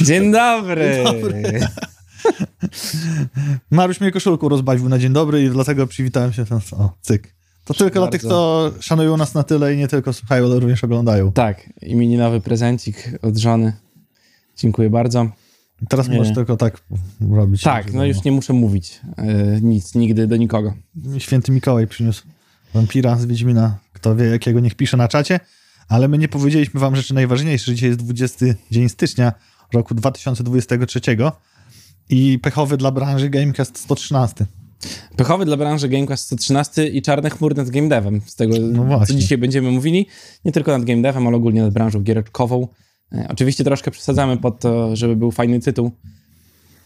Dzień dobry. dobry. Mariusz mnie koszulką rozbawił na dzień dobry i dlatego przywitałem się. Ten, o, cyk. To tylko Bardzo. dla tych, co szanują nas na tyle i nie tylko słuchają, ale również oglądają. Tak, imieninowy prezencik od żony. Dziękuję bardzo. Teraz Nie. możesz tylko tak robić. Tak, no już nie muszę mówić e, nic, nigdy do nikogo. Święty Mikołaj przyniósł wampira z Wiedźmina. Kto wie, jakiego niech pisze na czacie. Ale my nie powiedzieliśmy wam rzeczy najważniejsze. Dzisiaj jest 20 dzień stycznia roku 2023 i pechowy dla branży Gamecast 113. Pechowy dla branży Gamecast 113 i czarny chmur nad game devem. Z tego, No co dzisiaj będziemy mówili. Nie tylko nad game devem, ale ogólnie nad branżą giereczkową. E, oczywiście troszkę przesadzamy pod to, żeby był fajny tytuł,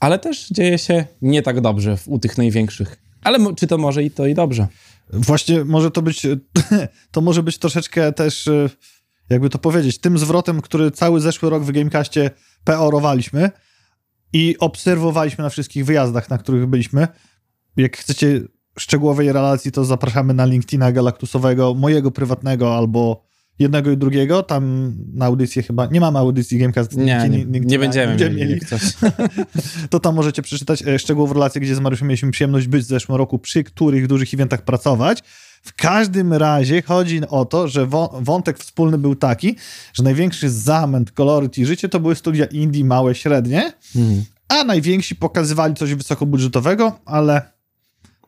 ale też dzieje się nie tak dobrze u tych największych. Ale czy to może i to i dobrze? Właśnie może to być, to może być troszeczkę też, e, jakby to powiedzieć, tym zwrotem, który cały zeszły rok w Gamecastie peorowaliśmy i obserwowaliśmy na wszystkich wyjazdach, na których byliśmy. Jak chcecie szczegółowej relacji, to zapraszamy na LinkedIna Galaktusowego, mojego prywatnego albo jednego i drugiego. Tam na audycję chyba, nie mamy audycji Gamecast. Nie, nie, nigdzie nie będziemy mieli. to tam możecie przeczytać e, szczegółową relację, gdzie z Mariuszem mieliśmy przyjemność być w zeszłym roku, przy których dużych eventach pracować. W każdym razie chodzi o to, że wątek wspólny był taki, że największy zamęt, koloryt i życie to były studia indie, małe, średnie, Mhm. a najwięksi pokazywali coś wysokobudżetowego, ale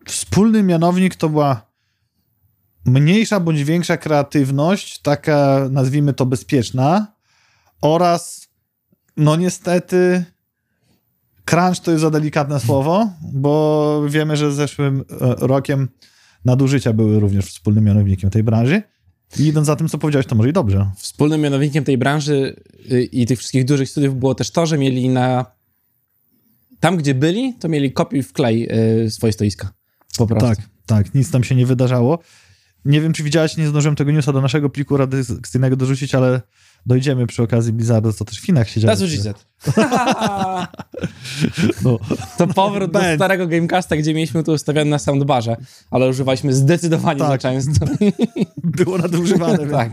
wspólny mianownik to była mniejsza bądź większa kreatywność, taka nazwijmy to bezpieczna oraz no niestety crunch to jest za delikatne słowo, bo wiemy, że zeszłym e, rokiem nadużycia były również wspólnym mianownikiem tej branży. I idąc za tym, co powiedziałeś, to może i dobrze. Wspólnym mianownikiem tej branży y, i tych wszystkich dużych studiów było też to, że mieli na. Tam, gdzie byli, to mieli kopiuj w klej y, swoje stoiska. Po prostu. Tak, tak, nic tam się nie wydarzało. Nie wiem, czy widziałeś, nie zdążyłem tego newsa do naszego pliku redakcyjnego dorzucić, ale dojdziemy przy okazji Blizzardu, co też w Chinach się dzieje. No, To powrót do Ben. starego Gamecasta, gdzie mieliśmy to ustawione na soundbarze, ale używaliśmy zdecydowanie za Tak. często. było nadużywane. tak.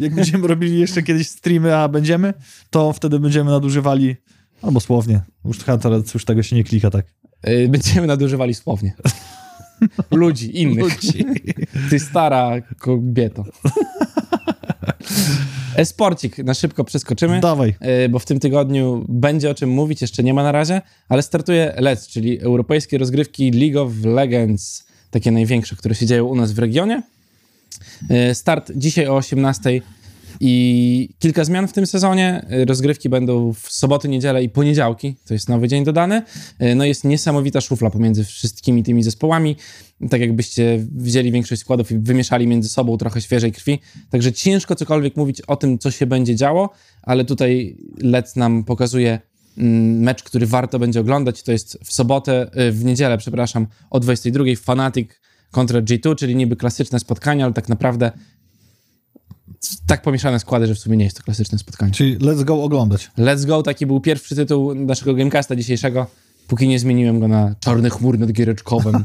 Jak będziemy robili jeszcze kiedyś streamy, a będziemy, to wtedy będziemy nadużywali, albo słownie, już, teraz już tego się nie klika tak. Y, Będziemy nadużywali słownie. Ludzi, innych. Ludzi. Ty stara kobieto. Esporcik, na szybko przeskoczymy. Dawaj. y, bo w tym tygodniu będzie o czym mówić, jeszcze nie ma na razie, ale startuje LEC, czyli Europejskie Rozgrywki League of Legends, takie największe, które się dzieją u nas w regionie. Y, Start dzisiaj o 18 i kilka zmian w tym sezonie. Y, Rozgrywki będą w soboty, niedzielę i poniedziałki, to jest nowy dzień dodany. No jest niesamowita szufla pomiędzy wszystkimi tymi zespołami, tak jakbyście wzięli większość składów i wymieszali między sobą trochę świeżej krwi. Także ciężko cokolwiek mówić o tym, co się będzie działo, ale tutaj Lec nam pokazuje mm, mecz, który warto będzie oglądać. To jest w sobotę, y, w niedzielę, przepraszam, o 22 Fanatic kontra G2, czyli niby klasyczne spotkanie, ale tak naprawdę tak pomieszane składy, że w sumie nie jest to klasyczne spotkanie. Czyli let's go oglądać. Let's Go, taki był pierwszy tytuł naszego Gamecasta dzisiejszego, póki nie zmieniłem go na Czarny chmur nad giereczkowym.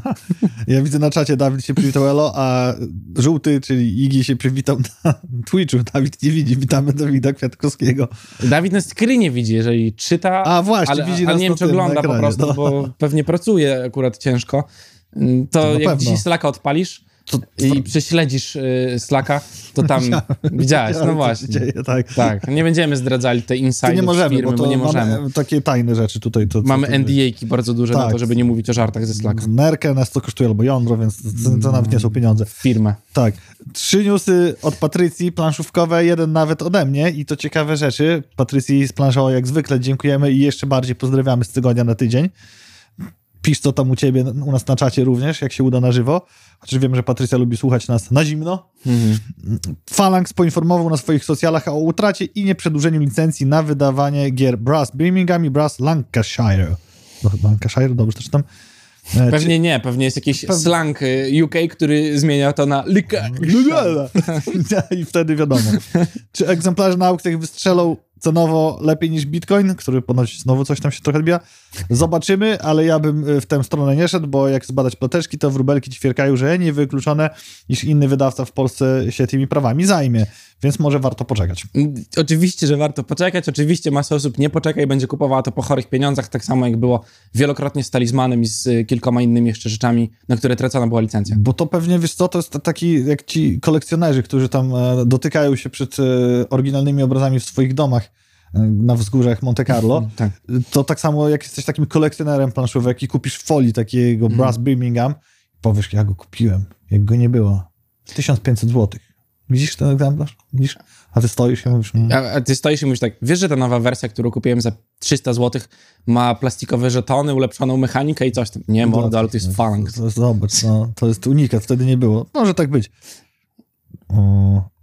Ja widzę na czacie, Dawid się przywitał elo, a żółty, czyli Igi się przywitał na Twitchu. Dawid nie widzi, witamy Dawida Kwiatkowskiego. Dawid na screenie widzi, jeżeli czyta, A właśnie, ale, widzi nas nie wiem, czy ogląda po prostu, no. bo pewnie pracuje akurat ciężko. To, To jak pewno. dzisiaj Slacka odpalisz To, i prześledzisz y, Slacka, to tam widziałeś, no właśnie. dzieje, tak. Tak, nie będziemy zdradzali tej nie możemy, firmy, bo to nie mamy możemy. takie tajne rzeczy tutaj. To, to, Mamy NDA-ki bardzo duże na Tak. to, żeby nie mówić o żartach ze Slacka. Nerkę nas to kosztuje albo jądro, więc to, to nawet nie są pieniądze. Firmę. Tak. Trzy newsy od Patrycji, planszówkowe, jeden nawet ode mnie i to ciekawe rzeczy. Patrycji z planszą jak zwykle dziękujemy i jeszcze bardziej pozdrawiamy z tygodnia na tydzień. Pisz co tam u ciebie, u nas na czacie również, jak się uda na żywo. Chociaż wiem, że Patrycja lubi słuchać nas na zimno. Mhm. Phalanx poinformował na swoich socjalach o utracie i nieprzedłużeniu licencji na wydawanie gier Brass Birmingham i Brass Lancashire. No, Lancashire, dobrze to czytam. E, Pewnie nie, pewnie jest jakiś Pew- slang y, UK, który zmienia to na lyka. I wtedy wiadomo. Czy egzemplarze na aukcjach wystrzelą cenowo lepiej niż Bitcoin, który ponoć znowu coś tam się trochę odbija. Zobaczymy, ale ja bym y, w tę stronę nie szedł, bo jak zbadać ploteczki, to wróbelki ćwierkają, że nie wykluczone, iż inny wydawca w Polsce się tymi prawami zajmie, więc może warto poczekać. Oczywiście, że warto poczekać, oczywiście masa osób nie poczeka i będzie kupowała to po chorych pieniądzach, tak samo jak było wielokrotnie z talizmanem i z y, kilkoma innymi jeszcze rzeczami, na które tracona była licencja. Bo to pewnie, wiesz co, to jest taki jak ci kolekcjonerzy, którzy tam e, dotykają się przed e, oryginalnymi obrazami w swoich domach e, na wzgórzach Monte Carlo, Tak. to tak samo jak jesteś takim kolekcjonerem planszówek i kupisz w folii takiego Mhm. Brass Birmingham, powiesz, ja go kupiłem, jak go nie było. 1500 zł. Widzisz ten egzemplarz? Widzisz? A ty stoisz i mówisz, mm, A, a ty stoisz i mówisz tak, wiesz, że ta nowa wersja, którą kupiłem za 300 zł, ma plastikowe żetony, ulepszoną mechanikę i coś tam. Nie, mordo, ale to jest Phalanx. To, zobacz, no, to jest unikat, wtedy nie było. Może tak być.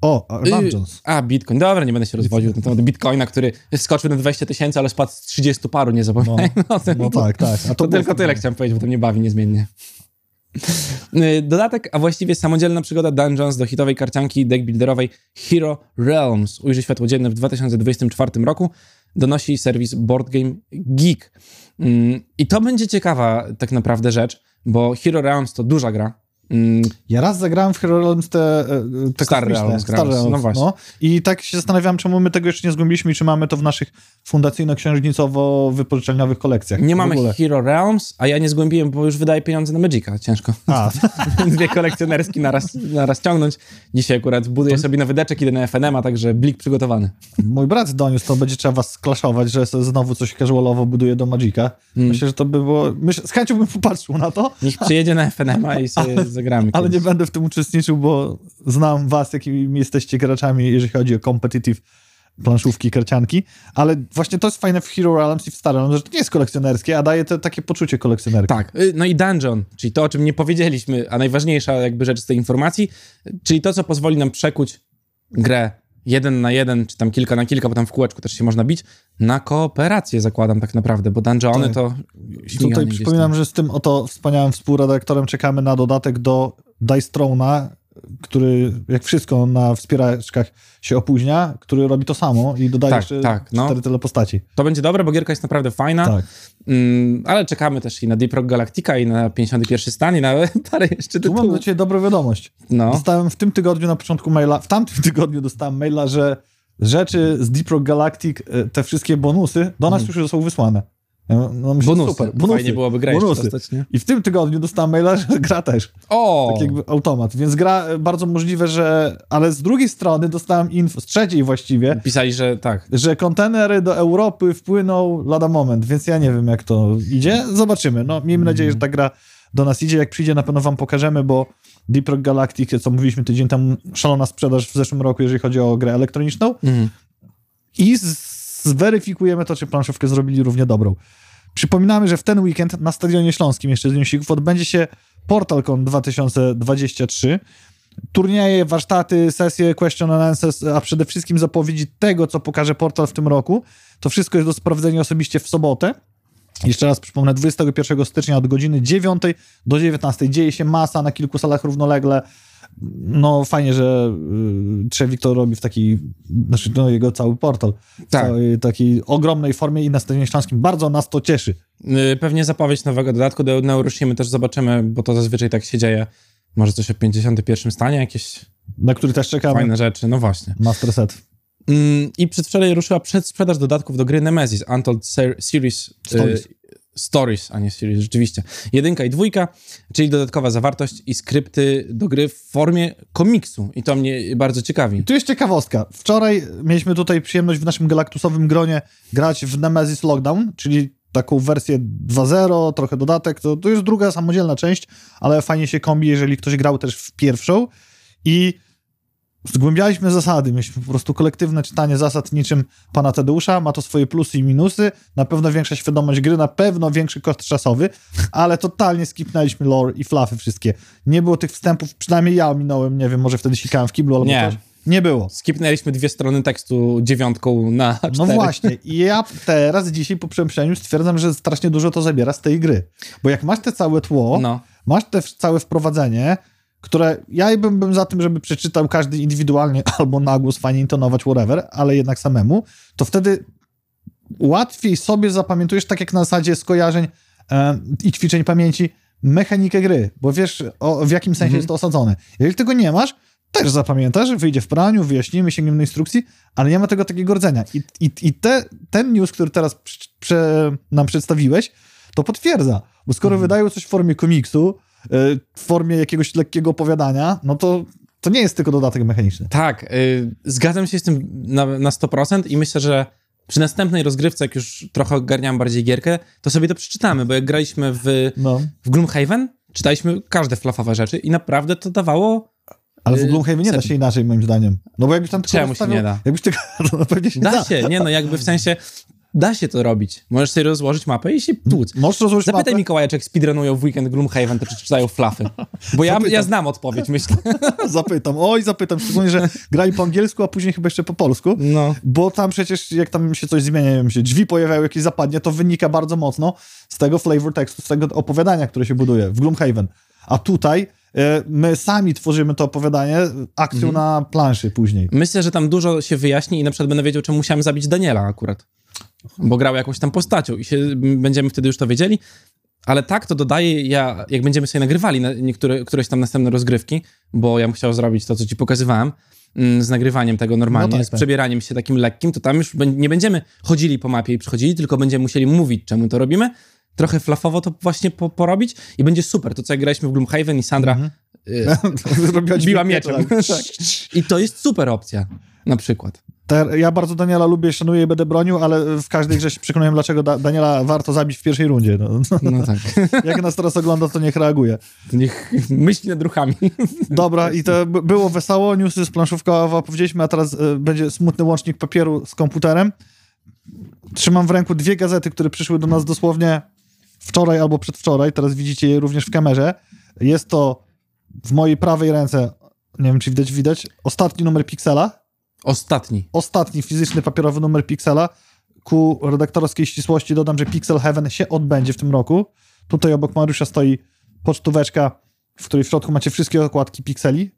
O, a Dungeons. A, Bitcoin. Dobra, nie będę się rozwodził na temat Bitcoina, który skoczył na 20 tysięcy, ale spadł z 30 paru, nie zapominaj. No, ten- No tak, tak. A To, to, tylko tyle chciałem powiedzieć, bo to mnie bawi niezmiennie. Y, Dodatek, a właściwie samodzielna przygoda Dungeons do hitowej karcianki deckbuilderowej Hero Realms ujrzy światło dzienne w 2024 roku. Donosi serwis Board Game Geek. Mm, I to będzie ciekawa tak naprawdę rzecz, bo Hero Realms to duża gra. Mm, Ja raz zagrałem w Hero Realms te, e, te Star Realms Star grałeś, Realms, no właśnie. I tak się zastanawiam, czemu my tego jeszcze nie zgłębiliśmy i czy mamy to w naszych fundacyjno-księżnicowo-wypożyczalniowych kolekcjach. Nie mamy. Hero Realms, a ja nie zgłębiłem, bo już wydaję pieniądze na Magica. Ciężko. A, Dwie kolekcjonerski naraz, naraz ciągnąć. Dzisiaj akurat buduję sobie nowy deczek, idę na FNM-a, także blik przygotowany. mój brat doniósł, to będzie trzeba was sklaszować, że znowu coś casualowo buduje do Magica. Hmm. Myślę, że to by było... Myślę, z chęcią bym popatrzył na to, Niech przyjedzie na FNM-a i sobie zagramy. ale nie będę w tym uczestniczył, bo znam was, jakimi jesteście graczami, jeżeli chodzi o competitive planszówki, karcianki, ale właśnie to jest fajne w Hero Realms i w Star Realms, że to nie jest kolekcjonerskie, a daje to takie poczucie kolekcjonerki. Tak, y, no i Dungeon, czyli to, o czym nie powiedzieliśmy, a najważniejsza jakby rzecz z tej informacji, czyli to, co pozwoli nam przekuć grę jeden na jeden, czy tam kilka na kilka, bo tam w kółeczku też się można bić, na kooperację zakładam tak naprawdę, bo Dungeony Tak. to Tutaj przypominam, że z tym oto wspaniałym współredaktorem czekamy na dodatek do Dice Throna, który jak wszystko na wspieraczkach się opóźnia, który robi to samo i dodaje Tak, jeszcze tak, no. cztery tyle postaci. To będzie dobre, bo gierka jest naprawdę fajna, Tak. mm, ale czekamy też i na Deep Rock Galactica, i na 51 stan, i na parę jeszcze Tu mam tytułów. do ciebie dobrą wiadomość. No, Dostałem w tym tygodniu na początku maila, w tamtym tygodniu dostałem maila, że rzeczy z Deep Rock Galactic, e, te wszystkie bonusy, do nas już są wysłane. Ja No, myślę, bonusy. Super, bonusy. Fajnie byłoby jeszcze bonusy. dostać? I w tym tygodniu dostałem maila, że gra też. O! Tak jakby automat. Więc gra e, bardzo możliwe, że. Ale z drugiej strony dostałem info, z trzeciej właściwie, Pisali, że tak. że kontenery do Europy wpłyną lada moment, więc ja nie wiem, jak to idzie. Zobaczymy. No, miejmy nadzieję, że ta gra do nas idzie. Jak przyjdzie, na pewno wam pokażemy, bo Deep Rock Galactic, co mówiliśmy tydzień temu, szalona sprzedaż w zeszłym roku, jeżeli chodzi o grę elektroniczną. Mhm. I z- zweryfikujemy to, czy planszówkę zrobili równie dobrą. Przypominamy, że w ten weekend na Stadionie Śląskim jeszcze z Newsików odbędzie się PortalCon 2023. Turnieje, warsztaty, sesje, question and answers, a przede wszystkim zapowiedzi tego, co pokaże portal w tym roku. To wszystko jest do sprawdzenia osobiście w sobotę. Jeszcze raz przypomnę, 21 stycznia od godziny 9 do 19 dzieje się masa na kilku salach równolegle. No fajnie, że y, Trzewik to robi w takiej, znaczy no, jego cały portal, Tak. całej takiej ogromnej formie i na Stadionie Śląskim. Bardzo nas to cieszy. Y, Pewnie zapowiedź nowego dodatku do Neuroshimy też zobaczymy, bo to zazwyczaj tak się dzieje. Może coś o 51 stanie, jakieś Na który też czekamy. fajne rzeczy, no właśnie. Master set. Mm, I przedwczoraj ruszyła przedsprzedaż dodatków do gry Nemesis, Untold Ser- Series Stories. Stories, a nie Series, rzeczywiście. Jedynka i dwójka, czyli dodatkowa zawartość i skrypty do gry w formie komiksu. I to mnie bardzo ciekawi. Tu jest ciekawostka. Wczoraj mieliśmy tutaj przyjemność w naszym galaktusowym gronie grać w Nemesis Lockdown, czyli taką wersję 2.0, trochę dodatek. To, to jest druga samodzielna część, ale fajnie się kombi, jeżeli ktoś grał też w pierwszą. I zgłębialiśmy zasady. Mieliśmy po prostu kolektywne czytanie zasad niczym pana Tadeusza. Ma to swoje plusy i minusy. Na pewno większa świadomość gry, na pewno większy koszt czasowy, ale totalnie skipnęliśmy lore i fluffy wszystkie. Nie było tych wstępów, przynajmniej ja ominąłem, nie wiem, może wtedy sikałem w kiblu albo Nie. coś. Nie było. Skipnęliśmy dwie strony tekstu dziewiątką na cztery. No właśnie. I ja teraz, dzisiaj po przemyśleniu stwierdzam, że strasznie dużo to zabiera z tej gry. Bo jak masz te całe tło, No. masz te całe wprowadzenie, które ja bym, bym za tym, żeby przeczytał każdy indywidualnie albo na głos, fajnie intonować, whatever, ale jednak samemu, to wtedy łatwiej sobie zapamiętujesz, tak jak na zasadzie skojarzeń e, i ćwiczeń pamięci, mechanikę gry, bo wiesz o, w jakim sensie Mhm. jest to osadzone. Jeżeli tego nie masz, też zapamiętasz, wyjdzie w praniu, wyjaśnimy, sięgniemy do instrukcji, ale nie ma tego takiego rdzenia. I, i, i te, ten news, który teraz prze, nam przedstawiłeś, to potwierdza, bo skoro Mhm. wydają coś w formie komiksu, w formie jakiegoś lekkiego opowiadania, no to to nie jest tylko dodatek mechaniczny. Tak, y, zgadzam się z tym na, na 100% i myślę, że przy następnej rozgrywce, jak już trochę ogarniam bardziej gierkę, to sobie to przeczytamy, bo jak graliśmy w, No. w Gloomhaven, czytaliśmy każde flafowe rzeczy i naprawdę to dawało... Ale w Y, Gloomhaven nie da się inaczej, moim zdaniem. No bo jakbyś tam tylko Czemu się nie da? Jakbyś tylko... No pewnie się Da się, nie no, jakby w sensie da się to robić. Możesz sobie rozłożyć mapę i się tłuc. Możesz rozłożyć Zapytaj mapę. Mikołaja, czy jak speedrunują w weekend Gloomhaven, to czy czytają flafy. Bo ja, Zapytam. ja znam odpowiedź, myślę. Zapytam, oj, zapytam, szczególnie, że grali po angielsku, a później chyba jeszcze po polsku, No. bo tam przecież jak tam się coś zmienia, wiem, się drzwi pojawiają, jakieś zapadnie, to wynika bardzo mocno z tego flavor tekstu, z tego opowiadania, które się buduje w Gloomhaven. A tutaj e, my sami tworzymy to opowiadanie akcją na planszy później. Myślę, że tam dużo się wyjaśni i na przykład będę wiedział, czemu musiałem zabić Daniela akurat. Bo grał jakąś tam postacią i się, będziemy wtedy już to wiedzieli. Ale tak to dodaje, ja, jak będziemy sobie nagrywali na niektóre, któreś tam następne rozgrywki, bo ja bym chciał zrobić to, co ci pokazywałem, mm, z nagrywaniem tego normalnie, No tak, z przebieraniem się takim lekkim, to tam już nie będziemy chodzili po mapie i przychodzili, tylko będziemy musieli mówić, czemu to robimy. Trochę flafowo to właśnie po, porobić i będzie super. To, co jak graliśmy w Gloomhaven i Sandra Mhm. y, Zrobiła biła mieczem. tak. I to jest super opcja, na przykład. Te, ja bardzo Daniela lubię, szanuję i będę bronił, ale w każdej grze się przekonałem, dlaczego da, Daniela warto zabić w pierwszej rundzie. No, No tak. jak nas teraz ogląda, to niech reaguje. Niech myśli nad ruchami. Dobra, i to było wesoło, newsy z planszówkowa powiedzieliśmy, a teraz y, będzie smutny łącznik papieru z komputerem. Trzymam w ręku dwie gazety, które przyszły do nas dosłownie wczoraj albo przedwczoraj, teraz widzicie je również w kamerze. Jest to w mojej prawej ręce, nie wiem czy widać, widać, ostatni numer Pixela, Ostatni. ostatni fizyczny papierowy numer Pixela. Ku redaktorskiej ścisłości dodam, że Pixel Heaven się odbędzie w tym roku. Tutaj obok Mariusza stoi pocztóweczka, w której w środku macie wszystkie okładki Pixeli.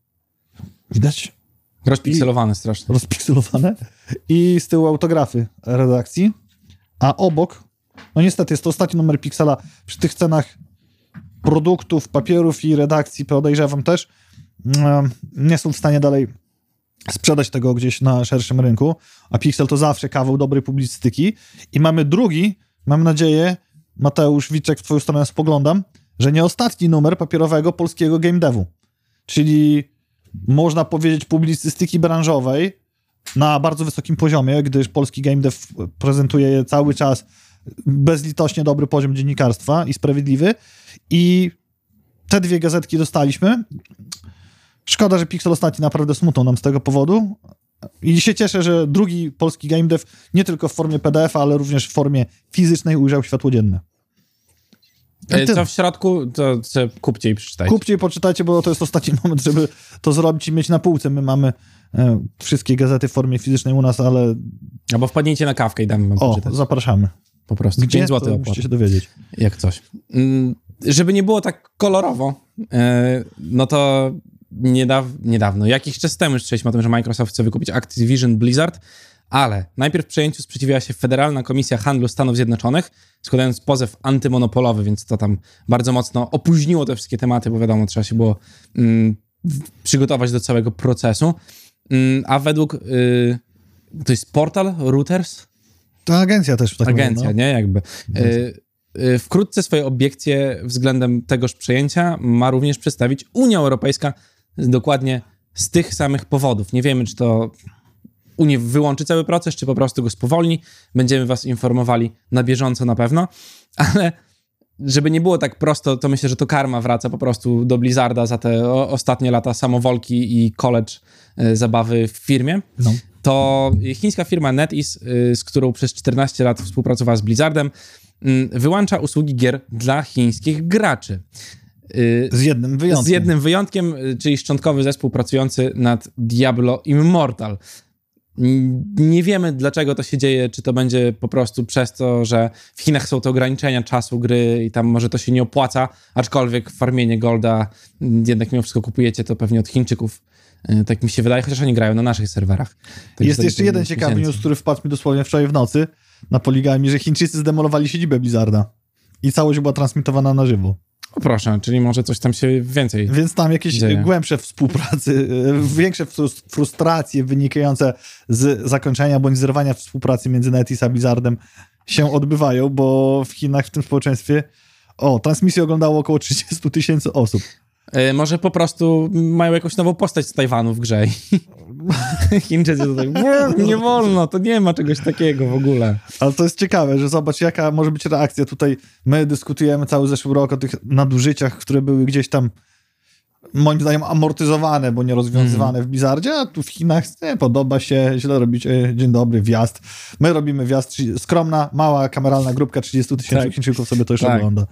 Widać? Rozpikselowane strasznie. Rozpikselowane. I z tyłu autografy redakcji. A obok, no niestety jest to ostatni numer Pixela przy tych cenach produktów, papierów i redakcji, podejrzewam też, nie są w stanie dalej sprzedać tego gdzieś na szerszym rynku, a Pixel to zawsze kawał dobrej publicystyki. I mamy drugi, mam nadzieję, Mateusz Wiczek, w twoją stronę spoglądam, że nie ostatni numer papierowego polskiego game devu. Czyli można powiedzieć publicystyki branżowej na bardzo wysokim poziomie, gdyż polski game dev prezentuje cały czas bezlitośnie dobry poziom dziennikarstwa i sprawiedliwy. I te dwie gazetki dostaliśmy. Szkoda, że Pixel ostatni naprawdę smutną nam z tego powodu. I się cieszę, że drugi polski game dev nie tylko w formie PDF, ale również w formie fizycznej ujrzał światło dzienne. E, Ty- Co w środku, to kupcie i przeczytajcie. Kupcie i poczytajcie, bo to jest ostatni moment, żeby to zrobić i mieć na półce. My mamy e, wszystkie gazety w formie fizycznej u nas, ale Albo wpadnijcie na kawkę i damy wam o, poczytać. zapraszamy. Po prostu. Gdzie? 5 To zł musicie się dowiedzieć. Jak coś. Mm, Żeby nie było tak kolorowo, e, no to niedaw niedawno, jakiś czas temu już słyszeliśmy o tym, że Microsoft chce wykupić Activision Blizzard, ale najpierw przejęciu sprzeciwiła się Federalna Komisja Handlu Stanów Zjednoczonych, składając pozew antymonopolowy, więc to tam bardzo mocno opóźniło te wszystkie tematy, bo wiadomo, trzeba się było mm, przygotować do całego procesu. Mm, a według, y, to jest portal Reuters? To agencja też. Tak Agencja, mówię, nie? Jakby. Y, y, Wkrótce swoje obiekcje względem tegoż przejęcia ma również przedstawić Unia Europejska dokładnie z tych samych powodów. Nie wiemy, czy to Unia wyłączy cały proces, czy po prostu go spowolni. Będziemy was informowali na bieżąco na pewno, ale żeby nie było tak prosto, to myślę, że to karma wraca po prostu do Blizzarda za te ostatnie lata samowolki i college y, zabawy w firmie No. to chińska firma NetEase, y, z którą przez 14 lat współpracowała z Blizzardem, mm, wyłącza usługi gier dla chińskich graczy. Y, Z jednym wyjątkiem. Z jednym wyjątkiem, y, czyli szczątkowy zespół pracujący nad Diablo Immortal. Nie wiemy, dlaczego to się dzieje, czy to będzie po prostu przez to, że w Chinach są te ograniczenia czasu gry i tam może to się nie opłaca, aczkolwiek farmienie Golda jednak mimo wszystko kupujecie to pewnie od Chińczyków. E, tak mi się wydaje, chociaż oni grają na naszych serwerach. Tak Jest jeszcze jeden ciekawy news, który wpadł mi dosłownie wczoraj w nocy na poligami, że Chińczycy zdemolowali siedzibę Blizzarda i całość była transmitowana na żywo. O proszę, czyli może coś tam się więcej. Więc tam jakieś dzieje. głębsze współpracy, e, większe frustracje wynikające z zakończenia bądź zerwania współpracy między Netis a Blizzardem się odbywają, bo w Chinach, w tym społeczeństwie, o, transmisję oglądało około 30 tysięcy osób. Yy, może po prostu mają jakąś nową postać z Tajwanu w grze. Chińczycy tutaj, nie wolno, to nie ma czegoś takiego w ogóle. Ale to jest ciekawe, że zobacz, jaka może być reakcja tutaj. My dyskutujemy cały zeszły rok o tych nadużyciach, które były gdzieś tam moim zdaniem amortyzowane, bo nie rozwiązywane mm. w Blizzardzie, a tu w Chinach nie podoba się, źle robicie, dzień dobry, wjazd. My robimy wjazd, skromna, mała, kameralna grupka 30 tysięcy tak. Chińczyków sobie to już tak. ogląda.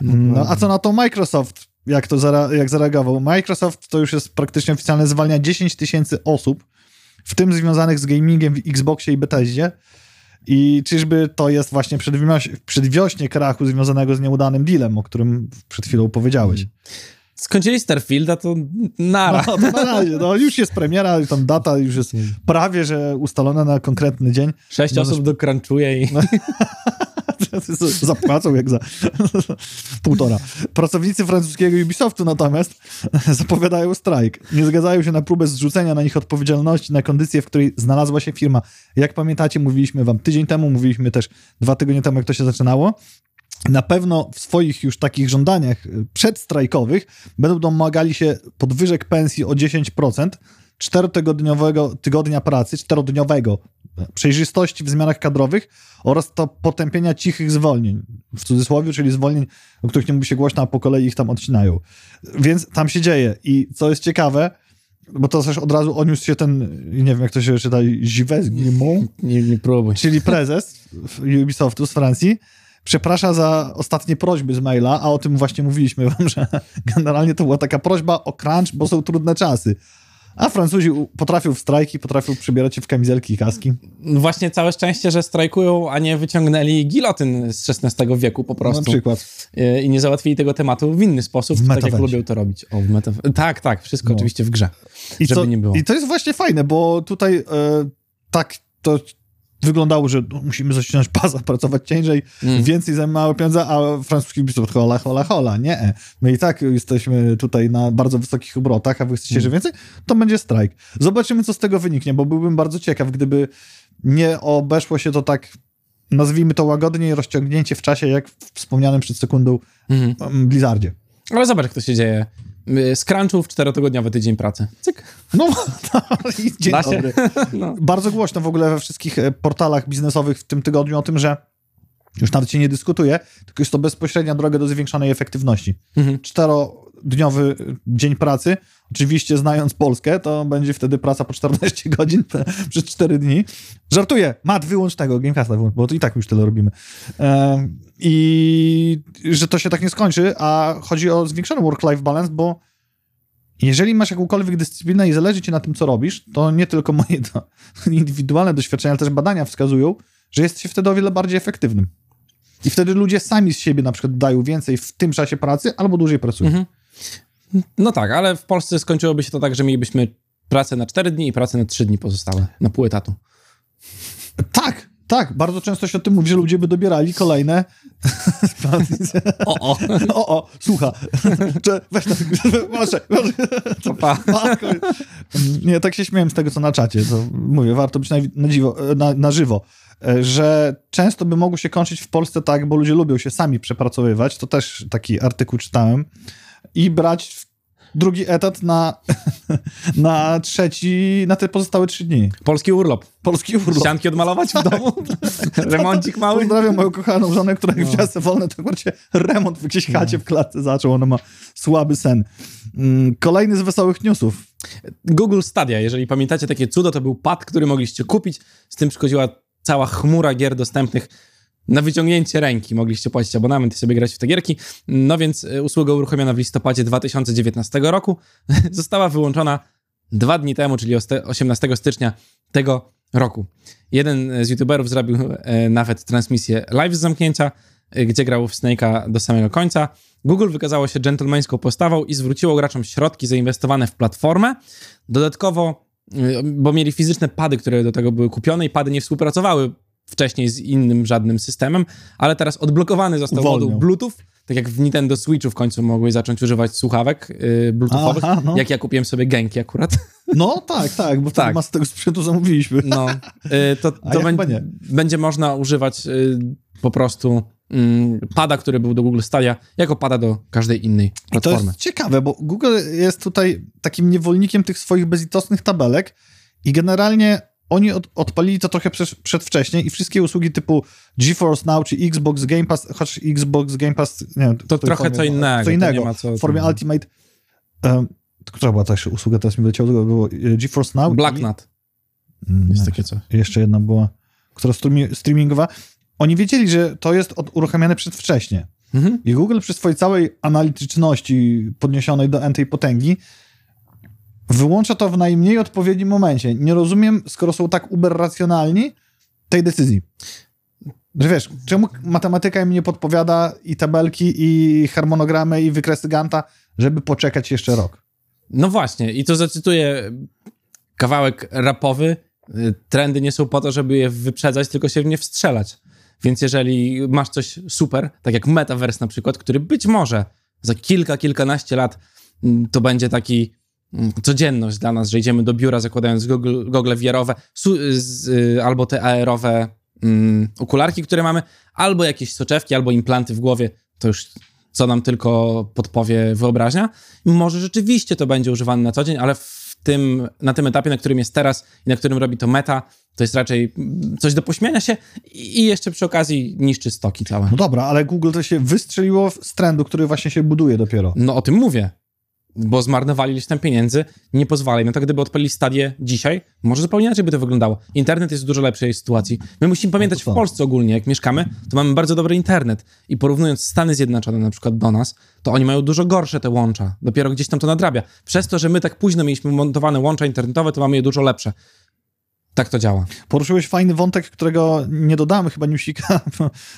No, a co na to Microsoft? Jak to zare jak zareagował. Microsoft to już jest praktycznie oficjalne zwalnia 10 tysięcy osób, w tym związanych z gamingiem w Xboxie i Bethesdzie. I czyżby to jest właśnie przedwiośnie krachu związanego z nieudanym dealem, o którym przed chwilą powiedziałeś. Skończyli Starfielda, to nara. No, to na razie. No, już jest premiera, tam data już jest prawie, że ustalona na konkretny dzień. Sześć no, osób dokranczuje i... No. Zapłacą jak za półtora. Pracownicy francuskiego Ubisoftu natomiast zapowiadają strajk. Nie zgadzają się na próbę zrzucenia na nich odpowiedzialności na kondycję, w której znalazła się firma. Jak pamiętacie, mówiliśmy wam tydzień temu, mówiliśmy też dwa tygodnie temu, jak to się zaczynało na pewno w swoich już takich żądaniach przedstrajkowych będą domagali się podwyżek pensji o 10%, czterotygodniowego tygodnia pracy, czterodniowego, przejrzystości w zmianach kadrowych oraz to potępienia cichych zwolnień, w cudzysłowie, czyli zwolnień, o których nie mówi się głośno, a po kolei ich tam odcinają. Więc tam się dzieje i co jest ciekawe, bo to też od razu odniósł się ten, nie wiem jak to się czyta, Guillemot, nie, nie próbuj. czyli prezes Ubisoftu z Francji, przeprasza za ostatnie prośby z maila, a o tym właśnie mówiliśmy wam, że generalnie to była taka prośba o crunch, bo są trudne czasy. A Francuzi potrafią w strajki, potrafią przybierać się w kamizelki i kaski. Właśnie całe szczęście, że strajkują, a nie wyciągnęli gilotyn z XVI wieku po prostu. Na przykład. E, I nie załatwili tego tematu w inny sposób, w tak jak lubią to robić. O, w meta... Tak, tak, wszystko no. oczywiście w grze, I żeby to, nie było. I to jest właśnie fajne, bo tutaj e, tak to wyglądało, że no, musimy zacinać pasa, pracować ciężej, mm. więcej za małe pieniądze, a francuski biskup hola, hola, hola. Nie. My i tak jesteśmy tutaj na bardzo wysokich obrotach, a wy chcecie, mm. że więcej? To będzie strajk. Zobaczymy, co z tego wyniknie, bo byłbym bardzo ciekaw, gdyby nie obeszło się to tak, nazwijmy to łagodnie, rozciągnięcie w czasie, jak w wspomnianym przed sekundą mm. Blizzardzie. Ale zobacz, jak to się dzieje. Z crunchów czterotygodniowy tydzień pracy. Cyk. No, no dzień da dobry. No. Bardzo głośno w ogóle we wszystkich e, portalach biznesowych w tym tygodniu o tym, że już nawet się nie dyskutuje, tylko jest to bezpośrednia droga do zwiększonej efektywności. Mhm. Czterodniowy dzień pracy, oczywiście znając Polskę, to będzie wtedy praca po 14 godzin przez 4 dni. Żartuję, mat, wyłącz tego, Gamecasta bo to i tak już tyle robimy. I że to się tak nie skończy, a chodzi o zwiększony work-life balance, bo jeżeli masz jakąkolwiek dyscyplinę i zależy ci na tym, co robisz, to nie tylko moje to, indywidualne doświadczenia, ale też badania wskazują, że jesteś wtedy o wiele bardziej efektywnym. I wtedy ludzie sami z siebie na przykład dają więcej w tym czasie pracy albo dłużej pracują. Mhm. No tak, ale w Polsce skończyłoby się to tak, że mielibyśmy pracę na 4 dni i pracę na 3 dni pozostałe, na pół etatu. Tak, tak, bardzo często się o tym mówi, że ludzie by dobierali kolejne. o, o. o, o, słucha. Weź na proszę, proszę. Nie, tak się śmiałem z tego, co na czacie. To mówię, warto być na, na, dziwo, na, na żywo że często by mogło się kończyć w Polsce tak, bo ludzie lubią się sami przepracowywać, to też taki artykuł czytałem, i brać drugi etat na, na trzeci, na te pozostałe trzy dni. Polski urlop. Polski urlop. Ścianki odmalować w domu? Remoncik mały? Pozdrawiam moją kochaną żonę, która no. wzięła wolne, to właśnie remont w jakiejś chacie w klatce zaczął. Ona ma słaby sen. Mm, kolejny z wesołych newsów. Google Stadia, jeżeli pamiętacie takie cudo, to był pad, który mogliście kupić. Z tym przychodziła cała chmura gier dostępnych na wyciągnięcie ręki mogliście płacić abonament i sobie grać w te gierki. No więc e, usługa uruchomiona w listopadzie 2019 roku została wyłączona dwa dni temu, czyli 18 stycznia tego roku. Jeden z youtuberów zrobił e, nawet transmisję live z zamknięcia, gdzie grał w Snake'a do samego końca. Google wykazało się dżentelmeńską postawą i zwróciło graczom środki zainwestowane w platformę. Dodatkowo, bo mieli fizyczne pady, które do tego były kupione i pady nie współpracowały wcześniej z innym żadnym systemem, ale teraz odblokowany został Uwolnią. moduł Bluetooth, tak jak w Nintendo Switchu w końcu mogłeś zacząć używać słuchawek yy, bluetoothowych, Aha, no. jak ja kupiłem sobie Genki akurat. No tak, tak, bo Tak. masę tego sprzętu zamówiliśmy. No, y, to, to ja bę- chyba nie. będzie można używać y, po prostu mm, pada, który był do Google Stadia, jako pada do każdej innej To platformy. jest ciekawe, bo Google jest tutaj takim niewolnikiem tych swoich bezlitosnych tabelek i generalnie oni od, odpalili to trochę przed, przedwcześnie i wszystkie usługi typu GeForce Now czy Xbox Game Pass, choć Xbox Game Pass, nie wiem, To trochę co formie, innego. Co to innego. nie ma co, w formie Ultimate. Um, która była ta usługa, teraz mi wyleciało, było e, GeForce Now. Black i- Nut Mm, jest takie coś. jeszcze jedna była, która streami- streamingowa. Oni wiedzieli, że to jest od, uruchamiane przedwcześnie. Mhm. I Google przy swojej całej analityczności podniesionej do n-tej potęgi wyłącza to w najmniej odpowiednim momencie. Nie rozumiem, skoro są tak uberracjonalni, tej decyzji. Że wiesz, czemu matematyka im nie podpowiada i tabelki, i harmonogramy, i wykresy Ganta, żeby poczekać jeszcze rok? No właśnie, i to zacytuję kawałek rapowy. Trendy nie są po to, żeby je wyprzedzać, tylko się w nie wstrzelać. Więc jeżeli masz coś super, tak jak Metaverse na przykład, który być może za kilka, kilkanaście lat mm, to będzie taki codzienność dla nas, że idziemy do biura zakładając gogle, gogle z, y, albo te AR-owe mm, okularki, które mamy, albo jakieś soczewki, albo implanty w głowie, to już co nam tylko podpowie wyobraźnia. Może rzeczywiście to będzie używane na co dzień, ale w tym, na tym etapie, na którym jest teraz i na którym robi to meta, to jest raczej mm, coś do pośmiania się i i jeszcze przy okazji niszczy stoki całe. No dobra, ale Google to się wystrzeliło z trendu, który właśnie się buduje dopiero. No o tym mówię, bo zmarnowali ileś tam pieniędzy, nie pozwalaj. No to gdyby odpalili stadię dzisiaj, może zupełnie inaczej by to wyglądało. Internet jest w dużo lepszej sytuacji. My musimy pamiętać, w co? Polsce ogólnie, jak mieszkamy, to mamy bardzo dobry internet i porównując Stany Zjednoczone na przykład do nas, to oni mają dużo gorsze te łącza. Dopiero gdzieś tam to nadrabia. Przez to, że my tak późno mieliśmy montowane łącza internetowe, to mamy je dużo lepsze. Tak to działa. Poruszyłeś fajny wątek, którego nie dodamy chyba newsika,